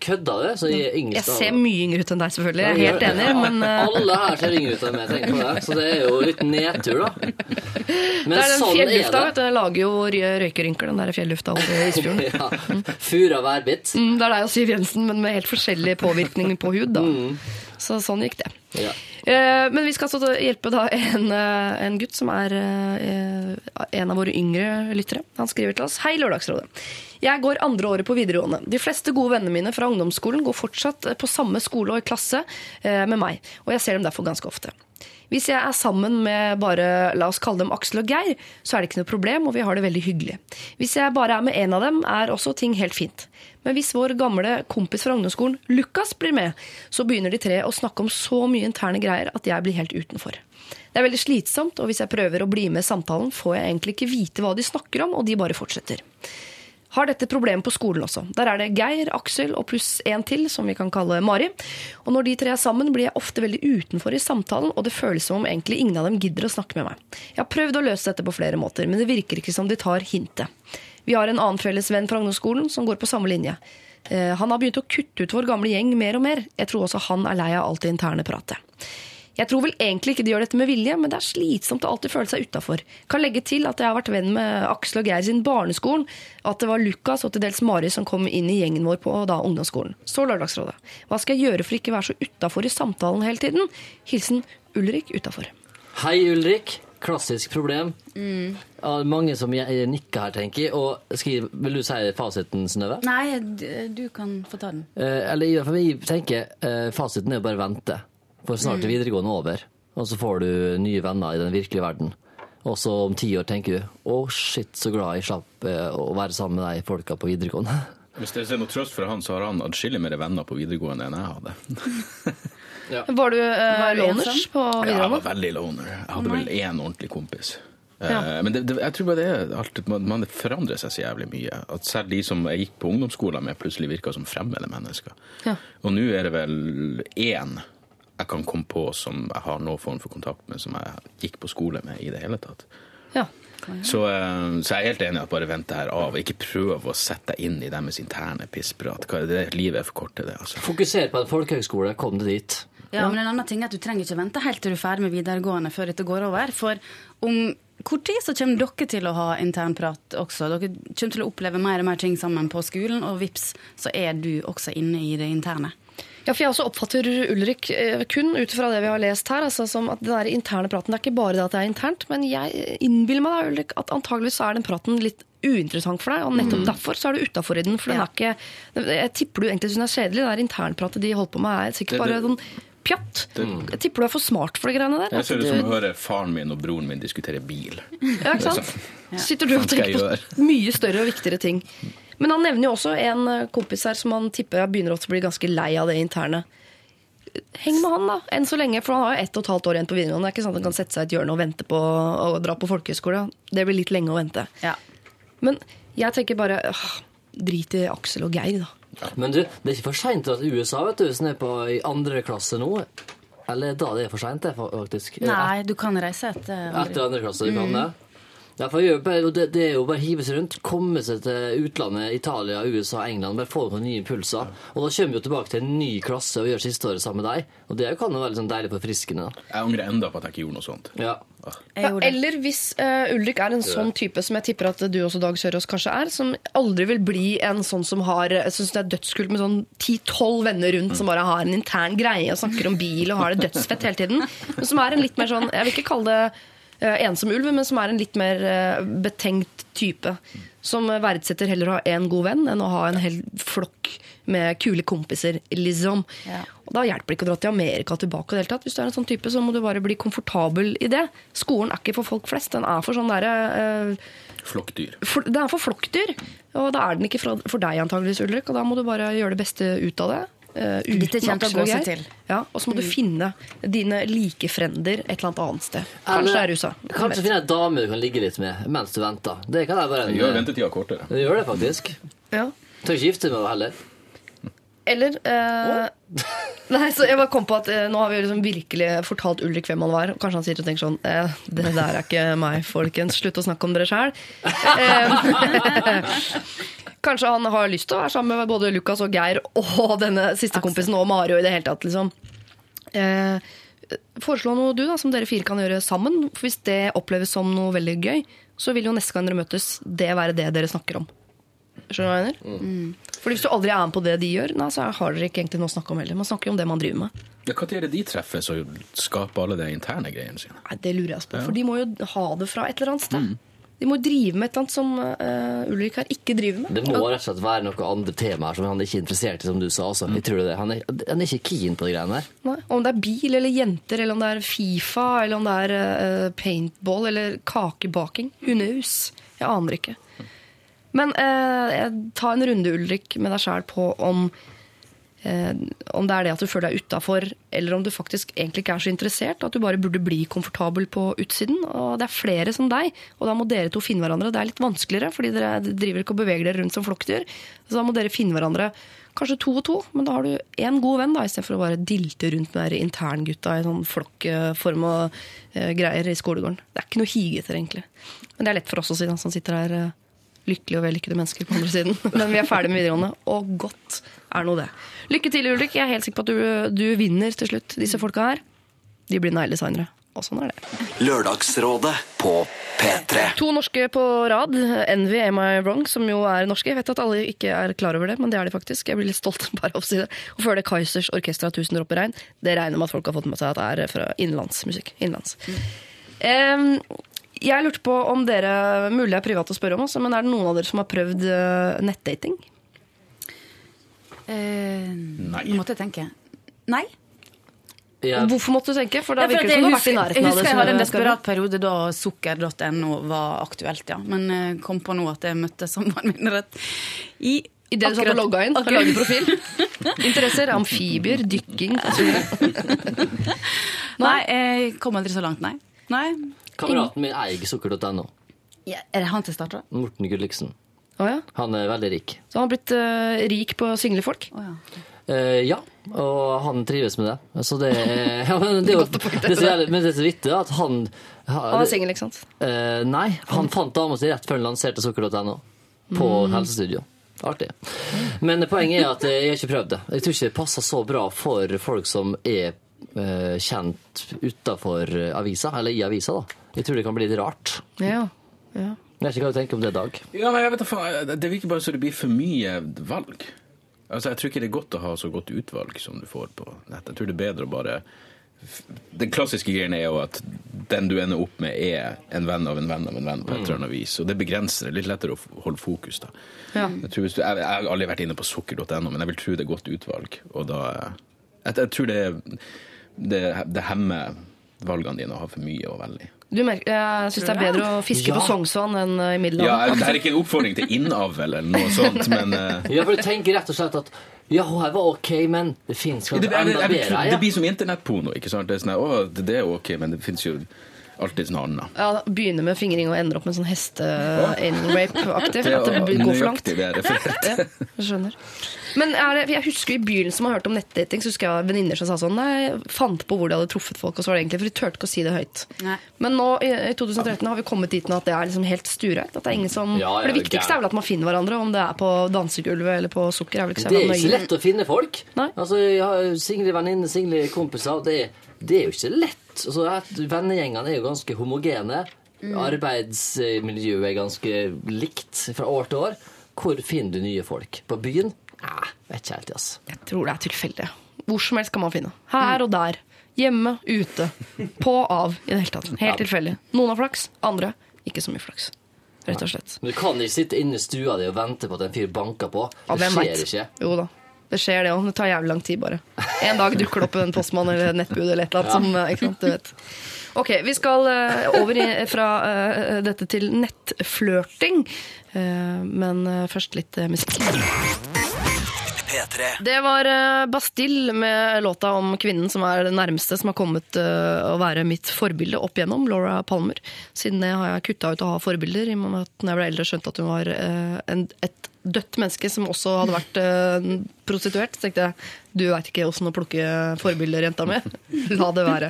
Kødda du? så jeg er Jeg ser mye yngre ut enn deg, selvfølgelig. Jeg er helt enig, men (laughs) eh, Alle her ser yngre ut enn meg, tenker på det. Så det er jo litt nedtur, da. Men (laughs) det er den sånn fjellufta, det. vet du. Den lager jo rø- røykerynker, den der fjellufta over isfjorden. (laughs) Ja. Fura værbitt. Mm, Det er deg og Siv Jensen, men med helt forskjellig påvirkning på hud, da. Så sånn gikk det. Ja. Eh, Men vi skal altså hjelpe da en, eh, en gutt som er eh, en av våre yngre lyttere. Han skriver til oss Hei, Lørdagsrådet. Jeg går andre året på videregående. De fleste gode vennene mine fra ungdomsskolen går fortsatt på samme skole og i klasse med meg, og jeg ser dem derfor ganske ofte. Hvis jeg er sammen med bare, la oss kalle dem Aksel og Geir, så er det ikke noe problem, og vi har det veldig hyggelig. Hvis jeg bare er med en av dem, er også ting helt fint. Men hvis vår gamle kompis fra ungdomsskolen, Lukas, blir med, så begynner de tre å snakke om så mye interne greier at jeg blir helt utenfor. Det er veldig slitsomt, og hvis jeg prøver å bli med i samtalen, får jeg egentlig ikke vite hva de snakker om, og de bare fortsetter. Har dette problemet på skolen også. Der er det Geir, Aksel og pluss en til, som vi kan kalle Mari. Og når de tre er sammen, blir jeg ofte veldig utenfor i samtalen, og det føles som om egentlig ingen av dem gidder å snakke med meg. Jeg har prøvd å løse dette på flere måter, men det virker ikke som de tar hintet. Vi har en annen felles venn fra ungdomsskolen som går på samme linje. Eh, Han har begynt å kutte ut vår gamle gjeng mer og mer. Jeg tror også han er lei av alt det interne pratet. Jeg tror vel egentlig ikke de gjør dette med vilje, men det er slitsomt å alltid føle seg utafor. Kan legge til at jeg har vært venn med Aksel og Geir siden barneskolen, at det var Lukas og til dels Mari som kom inn i gjengen vår på da ungdomsskolen. Så Lørdagsrådet. Hva skal jeg gjøre for ikke å være så utafor i samtalen hele tiden? Hilsen Ulrik utafor. Hei, Ulrik. klassisk problem. Mm. mange som jeg- nikker her, tenker jeg. Og skriver, vil du si fasiten, Synnøve? Nei, du kan få ta den. Eh, eller i hvert fall jeg tenker eh, fasiten er jo bare vente. For snart er videregående over, og så får du nye venner i den virkelige verden. Og så om ti år tenker du å shit, så glad jeg slapp eh, å være sammen med de folka på videregående. (laughs) Hvis det er noe trøst for han, så har han adskillig mer venner på videregående enn jeg hadde. (laughs) Var du eh, loners på videregående? Ja, jeg var veldig loner. Jeg hadde vel én ordentlig kompis. Eh, Ja. Men det, det, jeg tror bare det er alt, man, man forandrer seg så jævlig mye. At selv de som jeg gikk på ungdomsskolen med, plutselig virka som fremmede mennesker. Ja. Og nå er det vel én jeg kan komme på som jeg har noen form for kontakt med, som jeg gikk på skole med i det hele tatt. Ja. Så, eh, så jeg er helt enig i at bare vent det her av, ikke prøv å sette deg inn i deres interne pissprat. Hva- Det, livet er for kort til det, altså. Fokuser på en folkehøgskole, kom deg dit. Ja, men en annen ting er at Du trenger ikke vente helt til du er ferdig med videregående før dette går over. For om kort tid så kommer dere til å ha internprat også. Dere kommer til å oppleve mer og mer ting sammen på skolen, og vips, så er du også inne i det interne. Ja, for Jeg også oppfatter Ulrik eh, kun ut fra det vi har lest her, altså som at det der interne praten det er ikke bare det at det er internt, men jeg innbiller meg da, Ulrik, at antageligvis så er den praten litt uinteressant for deg, og nettopp derfor så er du utafor i den. For den Ja. er ikke Jeg tipper du egentlig syns det er kjedelig. Det der internpratet de holder på med, er sikkert bare sånn pjatt. Jeg tipper du er for smart for de greiene der. Jeg ser det som å høre faren min og broren min diskutere bil. Ja, ikke sant? Så Sitter du og tenker på mye større og viktigere ting. Men han nevner jo også en eh, kompis her som han tipper begynner å bli ganske lei av det interne. Heng med han, da. Enn så lenge, for han har jo ett og et halvt år igjen på videregående. Det er ikke sånn at han kan sette seg i et hjørne og vente på å dra på folkehøyskole. Det blir litt lenge å vente. Ja. Men jeg tenker bare øh, drit i Aksel og Geir, da. Men du, det er ikke for seint til USA, vet du, som er på i andre klasse nå. Eller da det er for seint, det, faktisk. Nei, du kan reise etter Etter andre klasse, du kan det. Ja, for jeg bare, det, det er jo bare å hive seg rundt, komme seg til utlandet, Italia, USA, England, bare få noen nye impulser. Og da kommer vi jo tilbake til en ny klasse og gjør siste året sammen med deg. Og det kan jo være litt sånn deilig forfriskende. Jeg angrer enda på at jeg ikke gjorde noe sånt. Ja. Ja, eller hvis uh, Ulrik er en sånn type som jeg tipper at du også, Dag Sørås, kanskje er, som aldri vil bli en sånn som har Jeg syns det er dødskult med sånn 10-12 venner rundt som bare har en intern greie og snakker om bil og har det dødsfett hele tiden. Men som er en litt mer sånn Jeg vil ikke kalle det eh, ensom ulv, men som er en litt mer eh, betenkt type. Som verdsetter heller å ha én god venn enn å ha en hel flokk med kule kompiser, liksom. Ja. Og Da hjelper det ikke å dra til Amerika tilbake. i det. Hvis du er en sånn type, så må du bare bli komfortabel i det. Skolen er ikke for folk flest. Den er for sånn derre eh, Flokkdyr. for, Det er for flokkdyr. Og da er den ikke for, for deg antageligvis, Ulrik. Og da må du bare gjøre det beste ut av det. Eh, uten Dette kommer til å og gå seg til. Ja, og så må du finne dine likefrender et eller annet annet sted. Kanskje det er USA. Kanskje finne ei dame du kan ligge litt med mens du venter. Det kan være en, gjør ventetida kortere. Det gjør det faktisk. Ja. Trenger ikke gifte meg med henne heller. Eller eh, Nei, så jeg bare kom på at eh, Nå har vi liksom virkelig fortalt Ulrik hvem han var. og Kanskje han sitter og tenker sånn eh, Det der er ikke meg, folkens. Slutt å snakke om dere sjæl. (laughs) kanskje han har lyst til å være sammen med både Lukas og Geir og denne siste kompisen og Mario i det hele tatt. liksom. Eh, foreslå noe du da, som dere fire kan gjøre sammen. For Hvis det oppleves som noe veldig gøy, så vil jo neste gang dere møtes, det være det dere snakker om. Skjønner du hva jeg mener? Fordi Hvis du aldri er med på det de gjør, nei, så har dere ikke egentlig noe å snakke om heller. Man snakker jo om det man driver med. Ja, Når er det de treffes og skaper alle de interne greiene sine? Nei, Det lurer jeg oss på, for de må jo ha det fra et eller annet sted. De må drive med et eller annet som uh, Ulrik her ikke driver med. Det må rett og slett være noe andre temaer som han er ikke er interessert i, som du sa. også. Jeg tror det. Han, er, han er ikke keen på de greiene der. Nei, Om det er bil eller jenter, eller om det er Fifa, eller om det er uh, paintball eller kakebaking. Hundehus. Jeg aner ikke. Men uh, ta en runde, Ulrik, med deg sjæl på om eh, om det er det at du føler deg utafor, eller om du faktisk egentlig ikke er så interessert. At du bare burde bli komfortabel på utsiden. Og det er flere som deg, og da må dere to finne hverandre. Det er litt vanskeligere, fordi dere driver ikke og beveger dere rundt som flokkdyr. Så da må dere finne hverandre. Kanskje to og to, men da har du én god venn, da, istedenfor å bare dilte rundt med interngutta i sånn flokkform og eh, greier i skolegården. Det er ikke noe higeter, egentlig. Men det er lett for oss å si, da, som sitter her. Lykkelige og vellykkede mennesker på andre siden. (laughs) Men vi er ferdig med videregående, og godt er nå det. Lykke til, Ulrik. Jeg er helt sikker på at du, du vinner til slutt. Disse folka her, de blir negledesignere. Og sånn er det. Lørdagsrådet på P3. To norske på rad. Envy, Am I Wrong, som jo er norske. Jeg vet at alle ikke er klar over det, men det er de faktisk. Jeg blir litt stolt bare av å si det. Og før det Kaizers Orkestra 1000 dråper regn. Det regner med at folk har fått med seg at det er fra innenlandsmusikk. Innenlands. Em, jeg lurte på om dere Mulig er privat å spørre om, også, men er det noen av dere som har prøvd eh, nettdating? Eh, Nei. Nå måtte jeg tenke. Nei. Ja. Og Hvorfor måtte du tenke? For da Ja, for virker det som du jeg har vært i nærheten jeg av det. husker jeg hadde en desperat periode da sukker.no var aktuelt, ja. Men kom på nå at jeg møtte samboeren min rett i I det du satt og logga inn og akkurat- lagde profil? Interesser? Amfibier? Dykking? (laughs) Nei, jeg kom aldri så langt, nei. Nei. Kameraten min eier sukker.no. Ja, er det han til starta? Morten Gulliksen. Oh, ja. Han er veldig rik. Så han har blitt uh, rik på single folk? Oh, ja. Uh, ja, og han trives med det. Så det er, (laughs) (laughs) ja, men det jo det er Men det er så vittig at han Han er singel, ikke sant? Uh, nei, han fant dama si rett før han lanserte sukker.no. På Mm. helsestudio. Artig. Men poenget er at jeg har ikke prøvd det. Jeg tror ikke det passer så bra for folk som er kjent utafor avisa, eller i avisa. da. Jeg tror det kan bli litt rart. Ja. ja. Jeg vet ikke hva du tenker om det, Dag. Ja, nei, jeg vet da Det virker bare så det blir for mye valg. Altså, Jeg tror ikke det er godt å ha så godt utvalg som du får på nett. Jeg tror det er bedre å bare Den klassiske greien er jo at den du ender opp med, er en venn av en venn av en venn på et eller annet vis. Og det begrenser det. Litt lettere å holde fokus, da. Ja. Jeg, tror hvis du, jeg, jeg har aldri vært inne på sukker.no, men jeg vil tro det er godt utvalg. Og da Jeg, jeg tror det, det, det hemmer valgene dine å ha for mye å velge i. Du merker, jeg syns det er bedre å fiske Ja. på Sognsvann enn i Ja, Det er ikke en oppfordring til innavl eller noe sånt, (laughs) men uh... Ja, for du tenker rett og slett at ja, det her var ok, men det fins kanskje jeg, enda jeg, jeg, bedre. det blir som internettporno. ikke sant? Det er sånn, å, det, det er ok, men det fins jo alltid noe annet. Ja, Begynner med fingring og ender opp med sånn heste-anal-rape-aktig. Det At det er går for langt. det jeg refererte. Ja, skjønner. Men er det, jeg husker i begynnelsen man hørte om nettdating, så husker jeg venninner som sa sånn Nei, fant på hvor de hadde truffet folk, og så var det egentlig for de turte ikke å si det høyt. Nei. Men nå i, i 2013 har vi kommet dit nå at det er liksom helt stuereint. At det er ingen som Ja, ja, For det viktigste er vel at man finner hverandre, om det er på dansegulvet eller på sukker. er vel ikke så Det er ikke nøye. lett å finne folk. Nei. Altså, Jeg har single venninner, single kompiser. Det, det er jo ikke lett. Altså, Vennegjengene er jo ganske homogene. Arbeidsmiljøet er ganske likt fra år til år. Hvor finner du nye folk? På byen? Nei, vet ikke helt, altså. Jeg tror det er tilfeldig. Hvor som helst kan man finne. Her og der. Hjemme, ute. På, av. I det hele tatt. Helt tilfeldig. Noen har flaks, andre ikke så mye flaks. Rett og slett. Men du kan ikke sitte inne i stua di og vente på at en fyr banker på. Det hvem skjer vet? ikke. Jo da. Det skjer det òg. Det tar jævlig lang tid, bare. En dag dukker det opp en postmann eller nettbud eller et eller annet som eh, du vet. Ok, vi skal eh, over i, fra eh, dette til nettflørting. Men først litt musikk. P3. Det var eh, Bastille med låta om kvinnen som er det nærmeste som har kommet eh, å være mitt forbilde opp igjennom, Laura Palmer. Siden det har jeg kutta ut å ha forbilder, i og med at når jeg ble eldre skjønte at hun var eh, en, et dødt menneske som også hadde vært prostituert. Så tenkte jeg du veit ikke åssen å plukke forbilder, jenta mi. (laughs) La det være.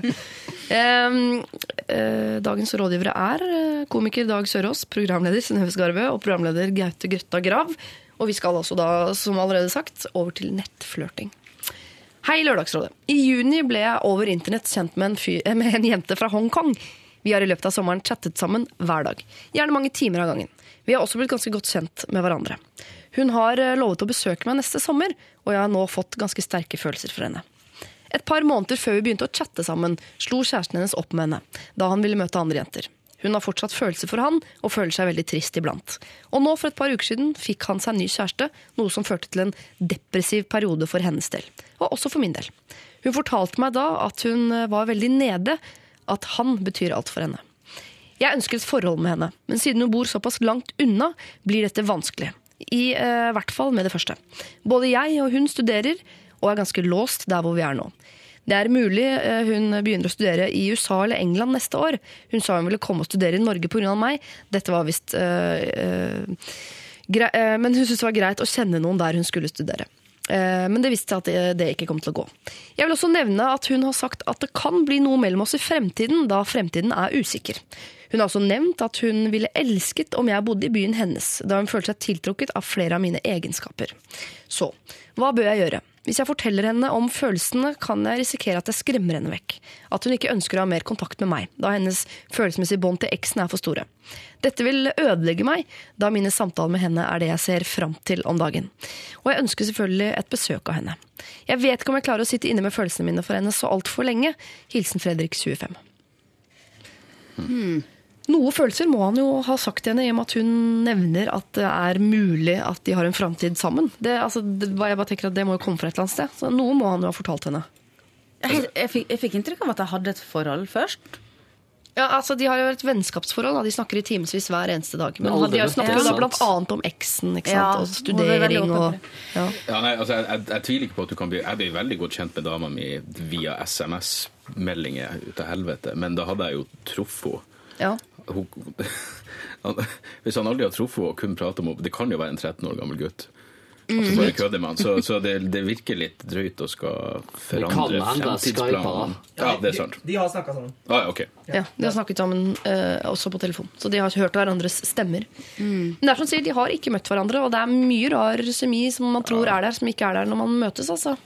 Dagens rådgivere er komiker Dag Sørås, programleder Synnøve Skarve og programleder Gaute Grøtta Grav. Og vi skal altså da, som allerede sagt, over til nettflørting. Hei, Lørdagsrådet. I juni ble jeg over internett kjent med en, fyr, (laughs) med en jente fra Hongkong. Vi har i løpet av sommeren chattet sammen hver dag. Gjerne mange timer av gangen. Vi har også blitt ganske godt kjent med hverandre. Hun har eh, lovet å besøke meg neste sommer, og jeg har nå fått ganske sterke følelser for henne. Et par måneder før vi begynte å chatte sammen, slo kjæresten hennes opp med henne, da han ville møte andre jenter. Hun har fortsatt følelser for han, og føler seg veldig trist iblant. Og nå for et par uker siden fikk han seg ny kjæreste, noe som førte til en depressiv periode for hennes del. Og også for min del. Hun fortalte meg da at hun eh, var veldig nede, at han betyr alt for henne. Jeg ønsker et forhold med henne, men siden hun bor såpass langt unna, blir dette vanskelig. I eh, hvert fall med det første. Både jeg og hun studerer, og er ganske låst der hvor vi er nå. Det er mulig eh, hun begynner å studere i USA eller England neste år. Hun sa hun ville komme og studere i Norge pga. meg. Dette var visst øh, øh, grei, eh, Men hun syntes det var greit å kjenne noen der hun skulle studere. Eh, Men det viste seg at det ikke kom til å gå. Jeg vil også nevne at hun har sagt at det kan bli noe mellom oss i fremtiden, da fremtiden er usikker. Hun har også nevnt at hun ville elsket om jeg bodde i byen hennes, da hun følte seg tiltrukket av flere av mine egenskaper. Så, hva bør jeg gjøre? Hvis jeg forteller henne om følelsene, kan jeg risikere at jeg skremmer henne vekk. At hun ikke ønsker å ha mer kontakt med meg, da hennes følelsesmessige bånd til eksen er for store. Dette vil ødelegge meg, da mine samtaler med henne er det jeg ser fram til om dagen. Og jeg ønsker selvfølgelig et besøk av henne. Jeg vet ikke om jeg klarer å sitte inne med følelsene mine for henne så altfor lenge. Hilsen Fredrik 25. Noe følelser må han jo ha sagt til henne, i og med at hun nevner at det er mulig at de har en framtid sammen. Det, altså, det, jeg bare tenker at det må jo komme fra et eller annet sted. Så noe må han jo ha fortalt henne. Jeg, jeg, fikk, jeg fikk inntrykk av at de hadde et forhold først. Ja, altså De har jo et vennskapsforhold. Da. De snakker i timevis hver eneste dag. Men de snakker jo da bl.a. om eksen ikke sant? Ja, og er studering og ja. Ja, nei, altså, jeg, jeg, jeg tviler ikke på at du kan bli Jeg ble veldig godt kjent med dama mi via SMS-meldinger ut av helvete, men da hadde jeg jo truffet henne. Ja. Hun- han- Hvis han aldri har truffet henne og kun prater om henne Det kan jo være en 13 år gammel gutt. Altså bare kødder med. Så, så det, det virker litt drøyt å skal forandre. Skype, Ja, det er sant. De, de har snakka sammen. Ah, ja, ok. Ja, De har snakket sammen eh, også på telefon, så de har hørt hverandres stemmer. Men det er som sier, de har ikke møtt hverandre, og det er mye rar semi som man tror er der, som ikke er der når man møtes. altså.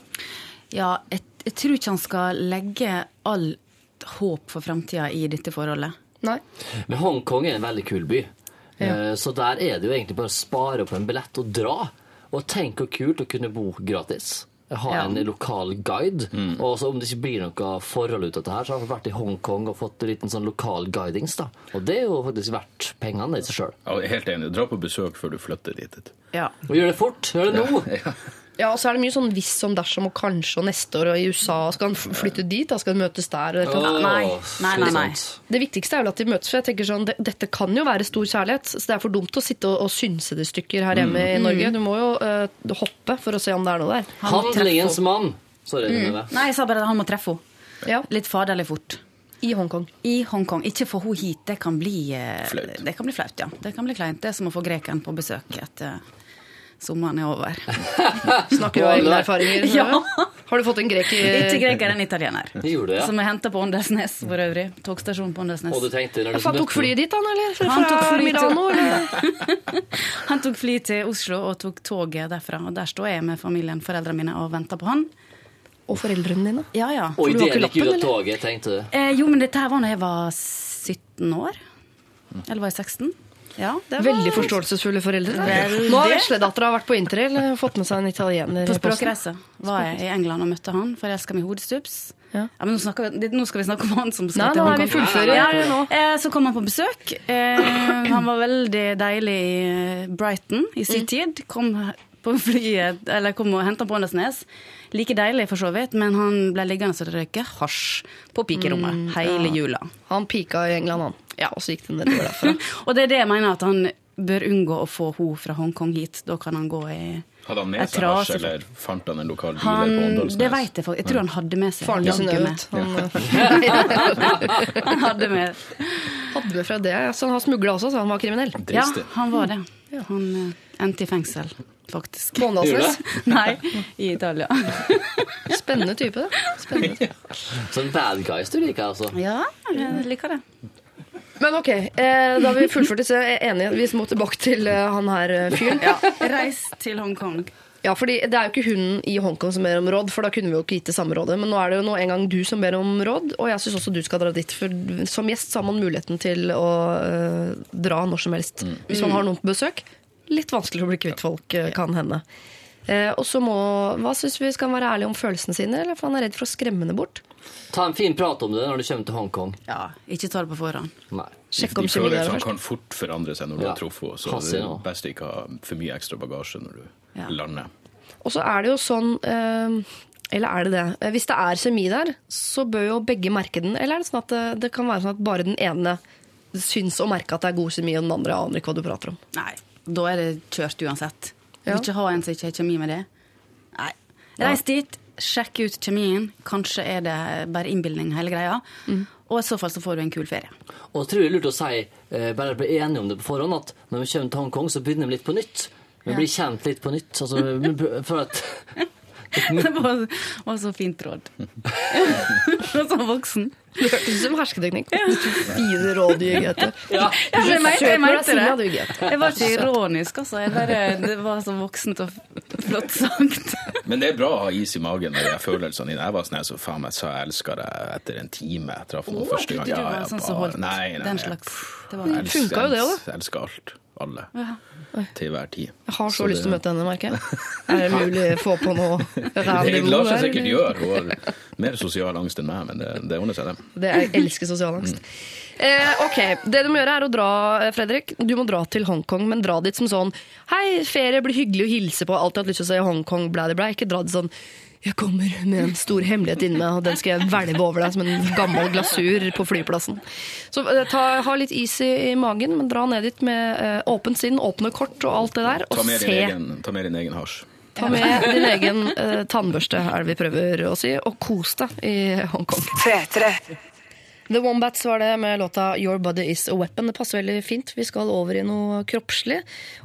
Ja, jeg, jeg tror ikke han skal legge all håp for framtida i dette forholdet. Nei. Men Hongkong er en veldig kul by. Ja. Så der er det jo egentlig bare å spare opp en billett og dra. Og tenk hvor kult å kunne bo gratis. Ha Ja. en lokal guide. Og så om det ikke blir noe forhold ut av det her, så har jeg vært i Hongkong og fått en liten sånn lokal guidings. da. Og det er jo faktisk verdt pengene i seg sjøl. Ja, helt enig. Dra på besøk før du flytter dit. Ja. Og gjør det fort! Gjør det nå! Ja, og så er det mye sånn hvis som dersom og kanskje og neste år og i USA. Skal han flytte dit? da Skal han møtes der? og? Åh, Nei, nei, nei, nei. Det viktigste er vel at de møtes. For jeg tenker sånn, det, Dette kan jo være stor kjærlighet, så det er for dumt å sitte og, og synse det stykker her hjemme i Norge. Du må jo uh, hoppe for å se om det er noe der. Handlingens mann! Sorry, Mm. Nei, jeg sa bare at han må treffe henne. Ja, Litt faderlig fort. I Hongkong. I Hongkong. Ikke få henne hit. Det kan bli eh, Flaut. Det kan bli flaut, ja. Det kan bli kleint. Det er som å få grekeren på besøk etter sommeren er over. (laughs) Snakker jo om egne erfaringer. Ja. Har du fått en grek i Ikke greker, en italiener. (laughs) Gjorde ja. Som er henta på Åndalsnes for øvrig. Togstasjonen på Åndalsnes. For (laughs) han tok flyet ditt, han, eller? Fra Han tok Milano, eller? Han tok fly til Oslo og tok toget derfra. Og der står jeg med familien, foreldrene mine, og venter på han. Og foreldrene dine. Ja, ja. Du har ikke gikk ut av toget, tenkte du. Eh, jo, men dette her var da jeg var 17 år. Eller var jeg 16? Ja, det var Veldig forståelsesfulle foreldre. Veldig. Nå har vesledattera vært på interrail, fått med seg en italiener. På språkreise var jeg i England og møtte han. Forelska meg hodestups. Ja. men nå, vi, nå skal vi snakke om han som skal Nei, til nei, er vi fullfører Ja, ja, Eh, så kom han på besøk. Eh, han var veldig deilig i eh, Brighton i sin Mm. tid. Kom på flyet, eller kom og henta på Åndalsnes. Like deilig for så vidt, men han ble liggende og røyke hasj på pikerommet Mm, hele jula. Han pika i England, han. Ja, Og så gikk det nedover derfra. (laughs) Og det er det jeg mener at han bør unngå å få henne fra Hongkong hit. Da kan han gå i Hadde han med seg hasj, eller fant han en lokal dealer han, på Åndalsnes? Det vet jeg faktisk. Jeg tror han hadde med seg Faren til jaggu Synnøve. med. (laughs) Han Han hadde med hadde med fra det, så han har smugla også, så han var kriminell. Ja, han var det. Han eh, endte i fengsel, faktisk. På Åndalsnes. (laughs) Nei, i Italia. Spennende type, da. Spennende. Sånn bad guys du liker, altså. Ja, jeg liker det. Men ok, eh, da har vi fullført disse. Jeg er enig, vi må tilbake til eh, han her eh, fyren. Ja. Reis til Hongkong. Ja, fordi Det er jo ikke hunden i Hongkong som ber om råd, for da kunne vi jo ikke gitt det samme rådet. Men nå er det jo nå en gang du som ber om råd, og jeg syns også du skal dra dit. For som gjest så har man muligheten til å øh, dra når som helst. Hvis man har noen på besøk. Litt vanskelig å bli kvitt folk, øh, kan hende. Eh, og så må Hva syns vi skal være ærlige om følelsene sine, eller for han er redd for å skremme det bort? Ta en fin prat om det når du kommer til Hongkong. Ja, ikke ta det på forhånd. Nei. Sjekk om De følelsene kan fort forandre seg når du Ja. har truffet henne. Så Pass det er best ikke ha for mye ekstra bagasje når du Ja. lander. Og så er det jo sånn eh, Eller er det det? Eh, Hvis det er kjemi der, så bør jo begge merke den. Eller er det sånn at det, det kan være sånn at bare den ene syns å merke at det er god kjemi, og den andre aner ikke hva du prater om? Nei, da er det kjørt uansett. Du Ja. vil ikke ha en som ikke har kjemi med det. Nei. Reis dit, sjekk ut kjemien. Kanskje er det bare innbilning hele greia. Og i så fall så får du en kul ferie. Og jeg tror det er lurt å si, eh, bare bli enige om det på forhånd, at når vi kommer til Hongkong, så begynner vi litt på nytt. Vi blir kjent litt på nytt. Altså, for at (laughs) Det var, var så fint råd. (laughs) Som voksen. Det hørtes ut som hersketeknikk. Fine råd, Jørgete. Ja. Ja, jeg, mente- jeg mente du, det. Jeg var ikke ironisk, altså. Jeg bare, det var så voksent og flott sagt. Men det er bra å ha is i magen når jeg føler dine. Jeg var sånn som faen meg sa jeg elsker deg etter en time. Jeg traff noen oh, første gang. Ja, jeg, sånn som holdt nei, nei, den slags- det var- Funka jo det Jeg elsker alt. Alle. Til hver tid. Jeg har så, Så lyst til å møte henne, merker jeg. (laughs) Er det mulig å få på noe Det lar seg sikkert gjøre. Hun har mer sosial angst enn meg, men det, det ordner seg, det. Det, jeg elsker sosial angst. Eh, ok, Det du må gjøre, er å dra eh, Fredrik, du må dra til Hongkong, men dra dit som sånn Hei, ferie blir hyggelig å hilse på. Alltid hatt lyst til å se Hongkong, blæ, blæ. Ikke dra dit sånn jeg kommer med en stor hemmelighet inni meg, og den skal jeg hvelve over deg som en gammel glasur på flyplassen. Så eh, ta, ha litt is i, i magen, men dra ned dit med eh, åpent sinn, åpne kort og alt det der, Ta og med se. din egen, ta med din egen hasj. Ta med din egen eh, tannbørste, er det vi prøver å si, og kos deg i Hongkong. P3. The Wombats var det med låta Your Body Is A Weapon. Det passer veldig fint. Vi skal over i noe kroppslig,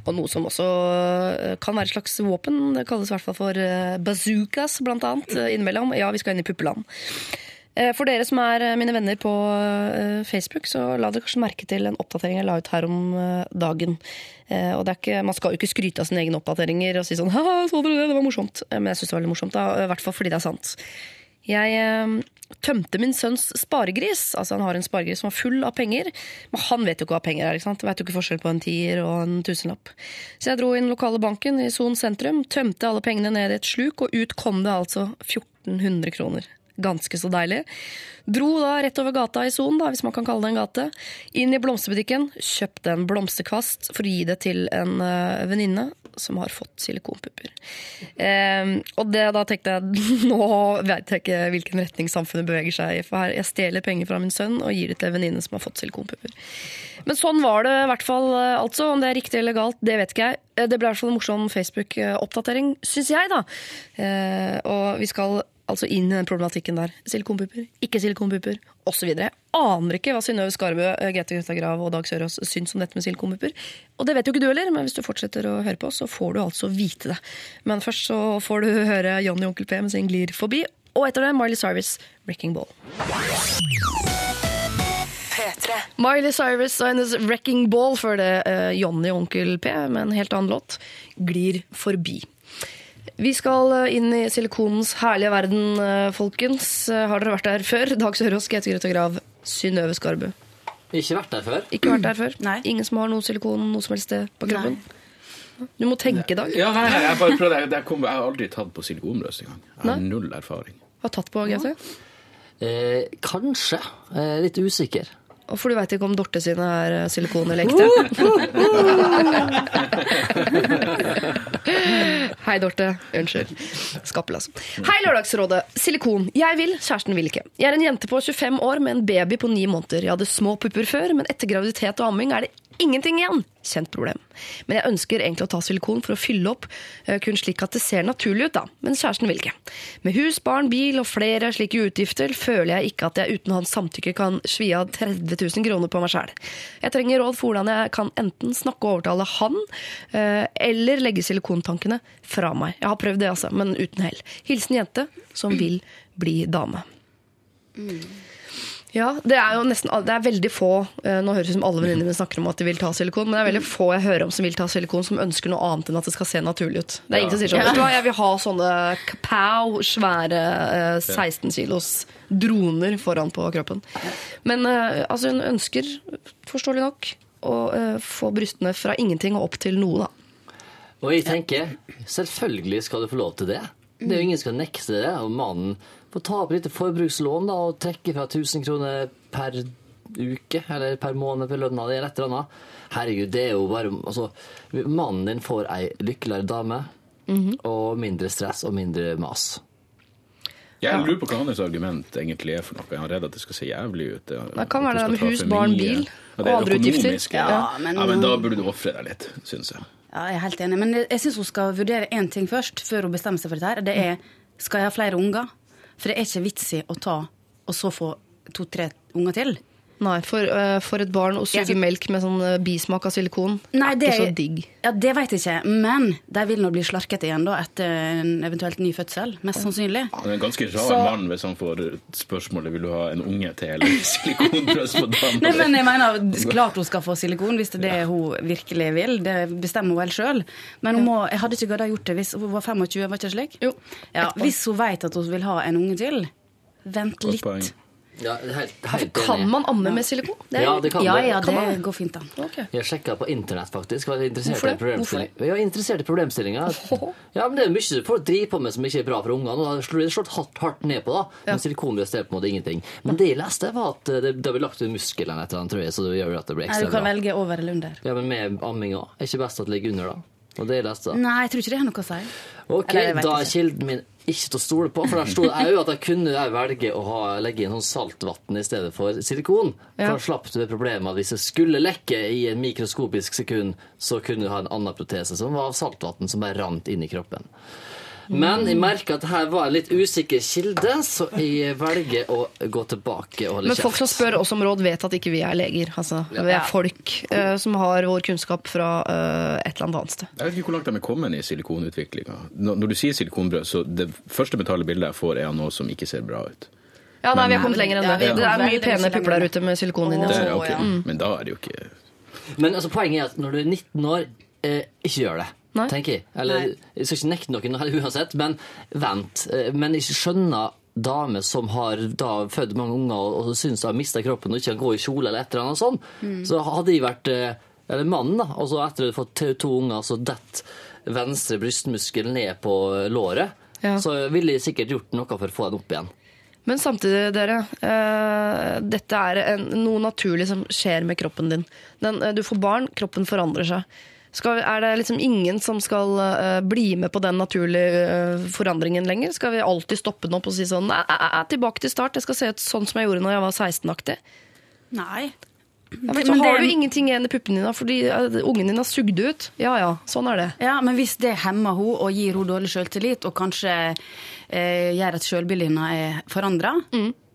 og noe som også eh, kan være et slags våpen. Det kalles i hvert fall for eh, bazookas, blant annet, eh, innimellom. Ja, vi skal inn i puppeland. For dere som er mine venner på Facebook, så la dere kanskje merke til en oppdatering jeg la ut her om dagen. Og ikke, Man skal jo ikke skryte av sine egne oppdateringer og si sånn (laughs) Haha, så dere det? Det var morsomt. Men jeg syns det var veldig morsomt, da. I hvert fall fordi det er sant. Jeg tømte min sønns sparegris. Altså Han har en sparegris som er full av penger. Men han vet jo ikke hva penger er. ikke sant? Vet jo ikke forskjell på en tier og en tusenlapp. Så jeg dro inn lokale banken i Son sentrum, tømte alle pengene ned i et sluk, og ut kom det altså 1400 kroner. Ganske så deilig. Dro da rett over gata i Son, hvis man kan kalle det en gate. Inn i blomsterbutikken, kjøpte en blomsterkvast for å gi det til en uh, venninne som har fått silikonpupper. Eh, og det, da tenkte jeg (laughs) nå vet jeg ikke hvilken retning samfunnet beveger seg i. For her, jeg stjeler penger fra min sønn og gir det til en venninne som har fått silikonpupper. Men sånn var det i hvert fall. eh, altså. Om det er riktig eller galt, det vet ikke jeg. Eh, Det ble i hvert fall en morsom Facebook-oppdatering, syns jeg, da. Eh, og vi skal altså inn i den problematikken der. Silikonpupper, ikke silikonpupper, osv. Jeg aner ikke hva Synnøve Skarbø, eh, Grete Grøtta Grav og Dag Sørås syns om dette med silikonpupper. Og det vet jo ikke du heller, men hvis du fortsetter å høre på, så får du altså vite det. Men først så får du høre Johnny Onkel P med sin Glir forbi, og etter det Miley Cyrus, Wrecking Ball. P3. Miley Cyrus og hennes Wrecking Ball før det eh, Johnny Onkel P med en helt annen låt, Glir forbi. Vi skal eh, inn i silikonens herlige verden, eh, folkens. Eh, Har dere vært der før? Dag Sørås, Grete Grøtta Grav, Synnøve Skarbu. Ikke vært der før. Ikke vært der før? (clears throat) Nei. Ingen som har noe silikon noe som helst sted på kroppen? Du må tenke, Dag. Ja, nei, nei, jeg bare prøvde. Jeg, jeg, kom, jeg har aldri tatt på silikonbrøst engang. Jeg har Nei. null erfaring. Har tatt på, Grete? Eh, kanskje. Eh, litt usikker. Og for du veit ikke om Dorte sine er silikon eller ekte. (laughs) (laughs) Hei, Dorte. Unnskyld. Skappel, altså. Hei, Lørdagsrådet. Silikon. Jeg vil, kjæresten vil ikke. Jeg er en jente på 25 år med en baby på 9 måneder. Jeg hadde små pupper før, men etter graviditet og amming er det ingenting igjen. Kjent problem. Men jeg ønsker egentlig å ta silikon for å fylle opp, eh, kun slik at det ser naturlig ut, da. Men kjæresten vil ikke. Med hus, barn, bil og flere slike utgifter føler jeg ikke at jeg uten hans samtykke kan svi av 30 000 kroner på meg sjæl. Jeg trenger råd for hvordan jeg kan enten snakke og overtale han, eh, eller legge silikontankene fra meg. Jeg har prøvd det, altså, men uten hell. Hilsen jente som vil bli dame. Ja, det er jo nesten Det er veldig få eh, Nå høres det ut som alle venninnene mine snakker om at de vil ta silikon, men det er veldig få jeg hører om som vil ta silikon, som ønsker noe annet enn at det skal se naturlig ut. Det er ingen som sier sånn Vet du hva, jeg vil ha sånne kapow, svære eh, 16 kilos droner foran på kroppen. Men eh, altså, hun ønsker, forståelig nok, å eh, få brystene fra ingenting og opp til noe, da. Og jeg tenker, selvfølgelig skal du få lov til det. Det er jo ingen som skal nekte det. Og mannen får ta opp litt forbrukslån da, og trekke fra 1000 kroner per uke eller per måned på lønna di eller et eller annet. Herregud, det er jo bare altså, Mannen din får ei lykkeligere dame, og mindre stress og mindre mas. Jeg lurer på hva hans argument egentlig er for noe. Er han redd at det skal se jævlig ut? Det, Det kan være det hus, barn, bil er og andre utgifter. Ja. Ja, men- ja, men da burde du ofre deg litt, syns jeg. Ja, jeg er helt enig, men jeg, jeg syns hun skal vurdere én ting først, før hun bestemmer seg for dette. her. Det er skal jeg ha flere unger? For det er ikke vits i å ta og så få to-tre unger til. Nei, for, uh, for et barn å suge ja. melk med sånn eh, bismak av silikon Nei, er det ikke så digg. Ja, Det vet jeg ikke, men de vil nå bli slarket igjen da, etter en eventuelt ny fødsel. Mest sannsynlig. Han er en ganske rar Så- mann hvis han får spørsmålet vil du ha en unge til eller (laughs) silikonbrøst på damen. Nei, men jeg mener, Klart hun skal få silikon hvis det er det hun virkelig vil. Det bestemmer hun vel sjøl. Men hun må, jeg hadde ikke gadda gjort det hvis hun var 25, var ikke det slik? Jo. Ja, hvis hun vet at hun vil ha en unge til, vent Godt litt. poeng. Ja, det helt, helt Kan man amme med silikon? Det er- Ja, det kan Ja, det. ja, Kan man det det? går fint an. Okay. Jeg sjekka på internett, faktisk. Var interessert Hvorfor i Problemstilling. Hvorfor Jeg er interessert i problemstillinga. Ja, men det er mye folk driver på med som ikke er bra for ungene. og Det er slått hardt, hardt ned på, da. Men silikonbrøst er på en måte ingenting. Men det jeg leste, var at eh, det, det blir lagt ut musklene etter den, tror jeg, så det gjør at det blir Nei, bra du kan bra. velge over eller under. Ja, men med amming òg. Er ikke best at det ligger under, da? Og det leste. Nei, jeg tror ikke det har noe å si. Ok, Eller, da er kilden min ikke til å stole på, for der sto det òg at jeg kunne velge å ha, legge inn sånn saltvann i stedet for silikon. Ja. For da slapp du det problemet at hvis det skulle lekke i en mikroskopisk sekund, så kunne du ha en annen protese som var av saltvann som bare rant inn i kroppen. Men jeg merker at det her var en litt usikker kilde, så jeg velger å gå tilbake og holde Men folk som spør oss om råd, vet at ikke vi er leger. Altså, vi er folk uh, som har vår kunnskap fra uh, et eller annet annet sted. Jeg vet ikke hvor langt de er kommet i silikonutviklinga. Når når du sier silikonbrød, så det første mentale bildet jeg får, er av noe som ikke ser bra ut. Ja, nei, Vi har kommet lenger enn det. Det er mye pene pupper der ute med silikon inni. Altså. er. Men da er det jo ikke Men altså, poenget er at når du er 19 år, eh, ikke gjør det. Nei. tenker jeg. Eller, jeg skal ikke nekte noen uansett, men vent. Eh, Men jeg skjønner dame som har da født mange unger og, og syns de har mista kroppen og ikke kan gå i kjole eller et eller annet sånt. Så hadde de vært eh, Eller mannen, da. Og så etter å ha fått to, unger, så detter venstre brystmuskel ned på låret. Ja. Så ville de sikkert gjort noe for å få den opp igjen. Men samtidig, dere. eh, dette er en, noe naturlig som skjer med kroppen din. Den, du får barn, kroppen forandrer seg. Skal, er det liksom ingen som skal uh, bli med på den naturlige uh, forandringen lenger? Skal vi alltid stoppe den opp og si sånn Nei, nei, nei, tilbake til start. Jeg skal se ut sånn som jeg gjorde når jeg var 16-aktig. Nei. Ja, men så Men det- har du ingenting igjen i puppene dine fordi eh, ungen din har sugd ut. Ja ja, sånn er det. Ja, men hvis det hemmer henne og gir henne dårlig selvtillit, og kanskje eh, gjør at selvbildet hennes er forandra,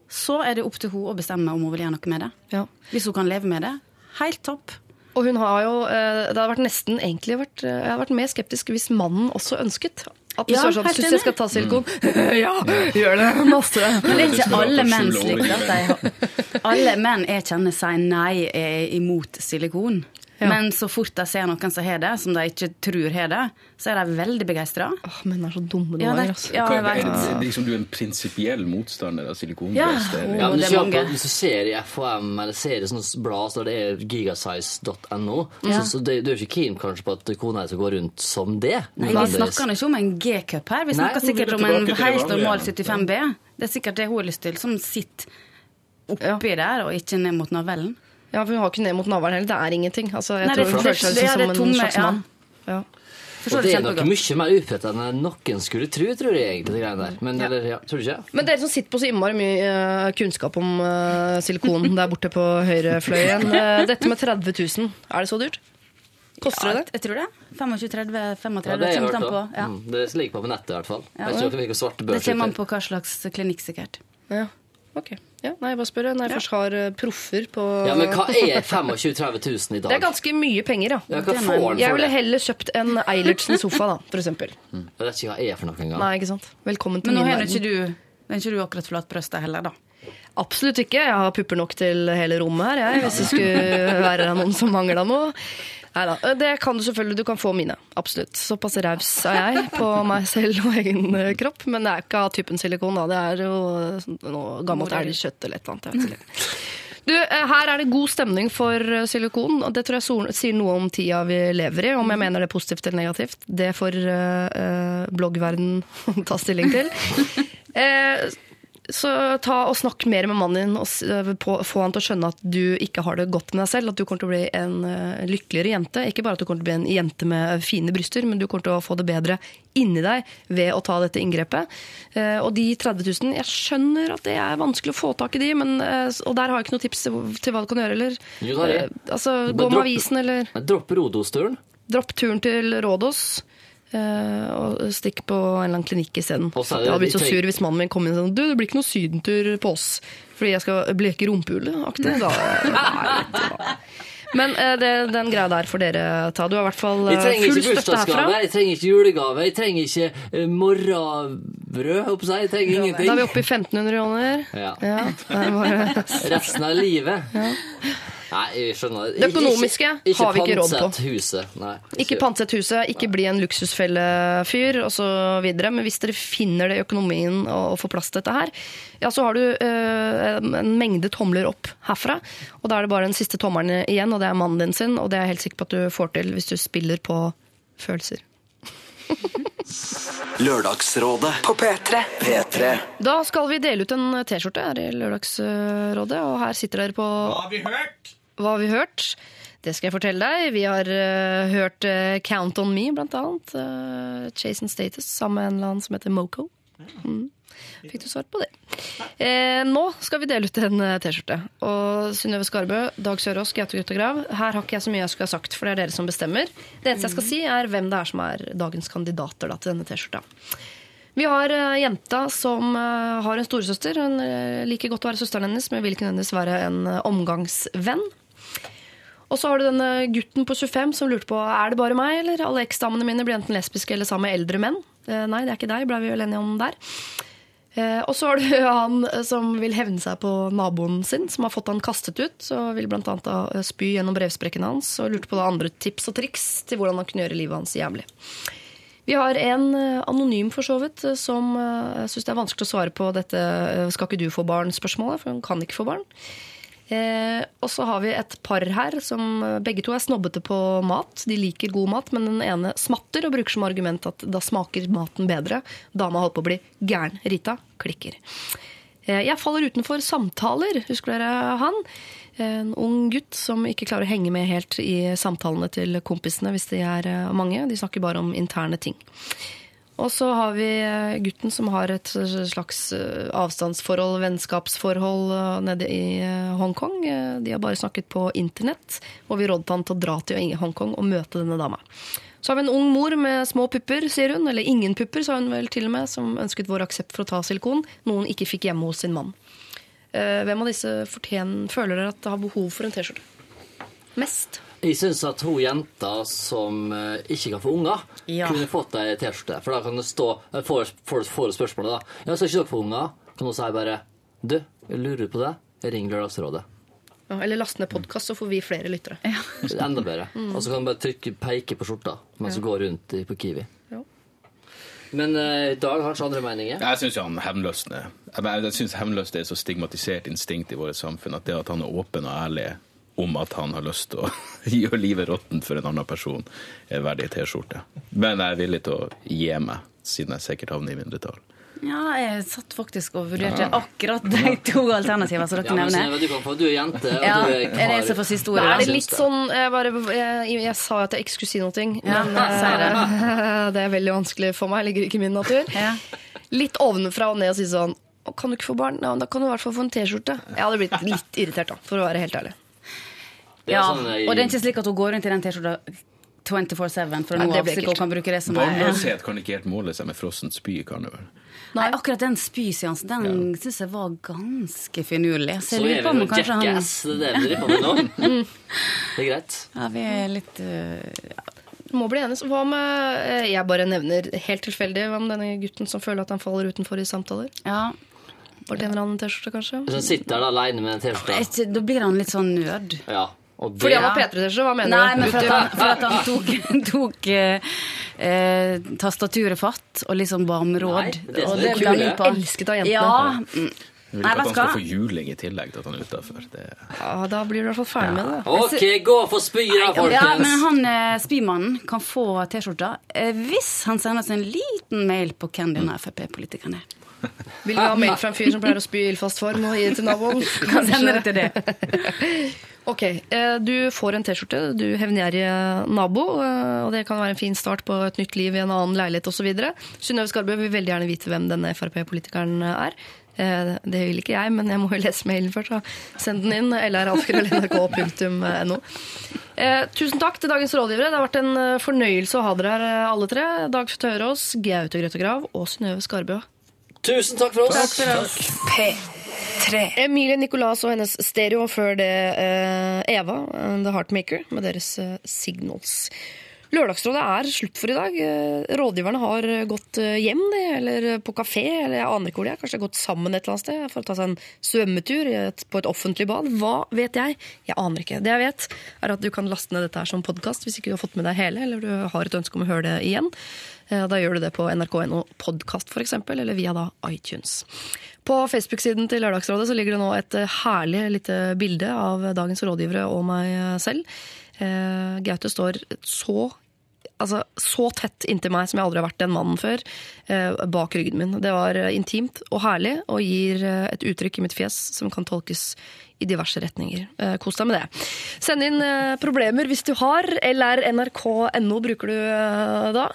så er det opp til henne å bestemme om hun vil gjøre noe med det. Ja. Hvis hun kan leve med det, helt topp. Og hun har jo eh, Det hadde vært nesten egentlig vært, eh, Jeg hadde vært mer skeptisk hvis mannen også ønsket. At hvis Ja, sånn, Syns jeg skal ta silikon? (laughs) ja, gjør det! Masse. Men det er ikke alle menn slik at de har (laughs) Alle menn jeg kjenner sier nei, er imot silikon. Ja. Men så fort de ser noen som har det, som de ikke tror har det, så er de veldig begeistra. Åh, menn er så dumme noen Ja, det- Altså. ja, jeg vet. er liksom du er en prinsipiell motstander av Ja. Ja, men det hvis, er du, mange. hvis du ser i FHM eller ser i sånne blad så det er gigasize.no, Ja. så, så det, du er ikke keen kanskje på at kona di skal gå rundt som det? Nei, vi snakker ikke om en G-cup her. Vi snakker Nei, sikkert om en det helt normal 75 B. Det er sikkert det hun har lyst til, som sitter oppi der og ikke ned mot navellen. Ja, for hun har ikke ned mot navlen heller. Det er ingenting. Altså, jeg Nei, tror det- hun føler seg det- som er en tomme, slags ja. mann. Ja. Og det det er nok mye mer upett enn noen skulle tro, tror jeg egentlig, det greiene der. Men eller, ja, tror du ikke? Men dere som sitter på så innmari mye eh, kunnskap om uh, silikon (laughs) der borte på høyrefløyen. uh, dette med 30 000, er det så dyrt? Koster Ja, det det? jeg tror det. 25-30-35. Ja, det har jeg kommer hørt an på. Ja. Mm, det ligger på nettet i hvert fall. Ja. Jeg tror ikke hvilke svarte Det børs kommer an på hva slags klinikk, sikkert. Ja. Ok. Ja, nei, bare spør. Når jeg først har eh, proffer på Ja, men hva er 25 000-30 000 i dag? Det er ganske mye penger, ja. Ja, hva Det er får han Jeg ville det? heller kjøpt en Eilertsen-sofa, da, for eksempel. (laughs) Jeg vet ikke hva jeg er for noe engang. Nei, ikke sant? Velkommen til Men nå min har jo ikke verden. du har ikke du akkurat flatbrøsta heller, da. Absolutt ikke. Jeg har pupper nok til hele rommet her, jeg, hvis det skulle være noen som mangla noe. Neida. Det kan du selvfølgelig. Du kan få mine. Absolutt. Såpass raus er jeg på meg selv og egen eh, kropp. Men det er ikke av typen silikon, da. Det er jo sånn- noe gammelt elgkjøtt eller et eller annet. Du, eh, Her er det god stemning for eh, silikon, og det tror jeg sier noe om tida vi lever i. Om jeg mener det er positivt eller negativt, det får uh, bloggverden (laughs) ta stilling til. (laughs) Eh, så ta og snakk mer med mannen din og eh, få han til å skjønne at du ikke har det godt med deg selv. At du kommer til å bli en eh, lykkeligere jente. Ikke bare at du kommer til å bli en jente med fine bryster, men du kommer til å få det bedre inni deg ved å ta dette inngrepet. Eh, og de 30 000, jeg skjønner at det er vanskelig å få tak i de, men, og der har jeg ikke noe tips til, hva du kan gjøre, eller Jo, det er eh, altså, gå med avisen, eller Droppe Dropp Rodos-turen. dropp turen til Rådås. Eh, og stikk på en eller annen klinikk isteden. Jeg hadde blitt så sur hvis mannen min kom inn og sa du, det blir ikke noe sydentur på oss fordi jeg skal bleke (laughs) hva. Men eh, det, den greia der får dere ta. Du har i hvert fall eh, full støtte herfra. jeg trenger ikke julegave, jeg trenger ikke morrabrød, håper jeg. Jeg trenger Da er vi oppe i 1500 kroner. Ja. Ja. Resten av livet. Nei, jeg skjønner. Det økonomiske Ikke- har vi ikke råd på. huset. Nei, Ikke pantsett huset, ikke bli en luksusfellefyr osv. Men hvis dere finner det i økonomien å få plass til dette her, ja, så har du øh, en mengde tomler opp herfra. Og da er det bare den siste tommelen igjen, og det er mannen din sin. Og det er jeg helt sikker på at du får til hvis du spiller på følelser. (laughs) Lørdagsrådet På P3. P3 Da skal vi dele ut en T-skjorte her i Lørdagsrådet, og her sitter dere på Hva har vi hørt? Hva har vi hørt? Det skal jeg fortelle deg. Vi har uh, hørt uh, Count On Me, blant annet. Uh, Chase and Status sammen med en eller annen som heter Moco. Mm. Fikk du svart på det. Eh, nå skal vi dele ut en eh, T-skjorte. Og Synnøve Skarbø, Dag Sørås, Gaute Grøttegrav. Her har ikke jeg så mye jeg skulle ha sagt, for det er dere som bestemmer. Det eneste jeg skal si, er hvem det er som er dagens kandidater da, til denne T-skjorta. Vi har jenta som eh, har en storesøster. Hun eh, liker godt å være søsteren hennes, men vil ikke nødvendigvis være en eh, omgangsvenn. Og så har du denne gutten på 25 som lurte på er det bare meg, eller alle eksdamene mine blir enten lesbiske eller sammen med eldre menn. Eh, nei, det er ikke deg, ble vi vel enige om der. Eh, og så har du (laughs) han som vil hevne seg på naboen sin, som har fått han kastet ut. Og vil annet eh, spy gjennom brevsprekken hans, og lurte på andre tips og triks til hvordan han kunne gjøre livet hans jævlig. Vi har en anonym for så vidt, som syns det er vanskelig å svare på dette 'skal ikke du få barn?'-spørsmålet, for hun kan ikke få barn. Eh, og så har vi et par her som eh, begge to er snobbete på mat. De liker god mat, men den ene smatter og bruker som argument at da smaker maten bedre. Dama holdt på å bli gæren. Rita klikker. Eh, jeg faller utenfor samtaler. Husker dere han? En ung gutt som ikke klarer å henge med helt i samtalene til kompisene hvis de er eh, mange. De snakker bare om interne ting. Og så har vi eh, gutten som har et slags eh, avstandsforhold, vennskapsforhold eh, nede i Hongkong. De har bare snakket på internett, og vi rådet han til å dra til Hongkong og møte denne dama. Så har vi en ung mor med små pupper, sier hun. Eller ingen pupper, sa hun vel til og med, som ønsket vår aksept for å ta silikon. Noe hun ikke fikk hjemme hos sin mann. Hvem av disse fortjen, føler dere at har behov for en T-skjorte? Mest. Jeg syns at hun jenta som eh, ikke kan få unger, Ja. kunne fått ei T-skjorte. For da kan det stå eh, Får får spørsmålet, da. Ja, så ikke dere få unger? Kan hun si bare Du, jeg lurer på det. Ring Lørdagsrådet. Ja, Eller last ned podkast, så får vi flere lyttere. (laughs) Enda bedre. Mm. Og så kan du bare trykke peke på skjorta mens du går rundt på Kiwi. Men i dag har ikke andre meninger. Jeg syns han hevnløst er Jeg, jeg synes hevnløst er så stigmatisert instinkt i vårt samfunn at det at han er åpen og ærlig om at han har lyst til å (laughs) gjøre livet råttent for en annen person, er verdig T-skjorte. Men jeg er villig til å gi meg, siden jeg sikkert havner i mindretall. Ja, jeg satt faktisk og vurderte akkurat de to alternativene som dere Ja, men nevner. Du kan få Du er jente, og Ja, du er er det jeg som får siste ordet. er det litt sånn Jeg, bare, jeg, jeg sa at jeg ikke skulle si noe, Ja, men (laughs) det. eh, (laughs) det er veldig vanskelig for meg. Ligger ikke i min natur. Ja. Litt ovenfra og ned og si sånn Kan du ikke få barn? Ja, men da kan du i hvert fall få en T-skjorte. Jeg hadde blitt litt irritert, da, for å være helt ærlig. Det Ja, sånn, jeg... og det er ikke slik at hun går rundt i den T-skjorta 24-7 for Nei, nå av slik hun kan bruke det som ja. Barnløshet kan ikke helt måle seg med frossent spy i karneval. Nei, akkurat den spyseansen den synes jeg var ganske finurlig. Så Så er det vi om jo han jackass. Det er det vi driver på med nå. (laughs) Det er greit. Ja, vi er litt uh, Må bli enig. Hva med eh, Jeg bare nevner helt tilfeldig hva med denne gutten som føler at han faller utenfor i samtaler? Ja. Fortjener han en T-skjorte, kanskje? Så sitter han alene med en T-skjorte da blir han litt sånn nerd. ja. Og det, Fordi han var P3-T-skjorte, hva mener Nei, du? men for at han, for at han tok, (laughs) tok eh, tastaturet fatt og liksom ba om råd. Nei, det er og det ble han på. Elsket av jentene. Ja. mm. Jeg vil ikke at han skal få juling i tillegg til at han er utafor. Ja, da blir du i hvert fall ferdig med det. OK, gå for spy da, folkens! Ja, men han eh, spymannen kan få T-skjorta eh, hvis han sender oss en liten mail på hvem denne Frp-politikeren er. Vil du ha mail fra en fyr som pleier å spy i ildfast form og gi det til naboen? (laughs) Kan sende det til det. (laughs) Ok, eh, du får en T-skjorte, du hevngjerrige nabo, eh, og det kan være en fin start på et nytt liv i en annen leilighet osv. Synnøve Skarbø vil veldig gjerne vite hvem denne Frp-politikeren er. Eh, Det vil ikke jeg, men jeg må jo lese mailen først. så Send den inn. lralfkrøll.nrk.no. Eh, tusen takk til dagens rådgivere. Det har vært en fornøyelse å ha dere her, alle tre. Dag Tørås, Gaute Grøttegrav og Synnøve Skarbø. Tusen takk for oss. P3. Emilie Nicolas og hennes stereo, før det uh, Eva, eh, The Heartmaker, med deres uh, Signals. Lørdagsrådet er slutt for i dag. Rådgiverne har gått hjem, eller på kafé, eller jeg aner ikke hvor de er. Kanskje de har gått sammen et eller annet sted for å ta seg en svømmetur på et offentlig bad. Hva vet jeg? Jeg aner ikke. Det jeg vet, er at du kan laste ned dette her som podkast hvis ikke du har fått med deg hele, eller du har et ønske om å høre det igjen. Da gjør du det på nrk.no podkast f.eks., eller via da iTunes. På Facebook-siden til Lørdagsrådet så ligger det nå et eh, herlig lite bilde av dagens rådgivere og meg selv. Eh, Gaute står så altså, så tett inntil meg som jeg aldri har vært den mannen før, eh, bak ryggen min. Det var eh, intimt og herlig, og gir eh, et uttrykk i mitt fjes som kan tolkes i diverse retninger. Eh, Kos deg med det. Send inn eh, problemer hvis du har, eller nrk.no bruker du eh, da.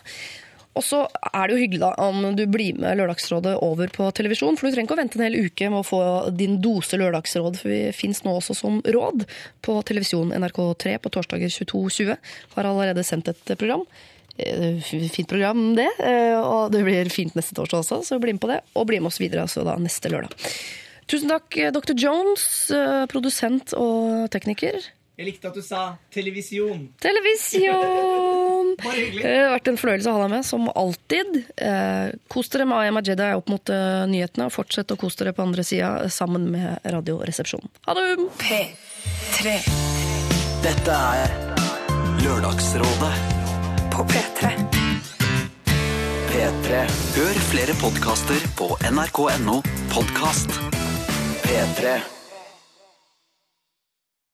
Og så er det jo hyggelig om du blir med Lørdagsrådet over på televisjon, for du trenger ikke å vente en hel uke med å få din dose lørdagsråd, for vi fins nå også som råd på televisjon NRK3 på torsdager 22.20. Har allerede sendt et program. Eh, Fint program, det. eh, Og det blir fint neste torsdag også, så bli med på det. Og bli med oss videre altså da neste lørdag. Tusen takk, eh, Dr. Jones, produsent og tekniker. Jeg likte at du sa televisjon. Televisjon! (laughs) Bare hyggelig. Det har vært en fornøyelse å ha deg med, som alltid. Eh, kos dere med Ayama Jedi opp mot eh, nyhetene, og fortsett å kose dere på andre sida sammen med Radioresepsjonen. Ha det! P3 Dette er Lørdagsrådet på P3. P3. Hør flere podkaster på nrk.no podkast. P3.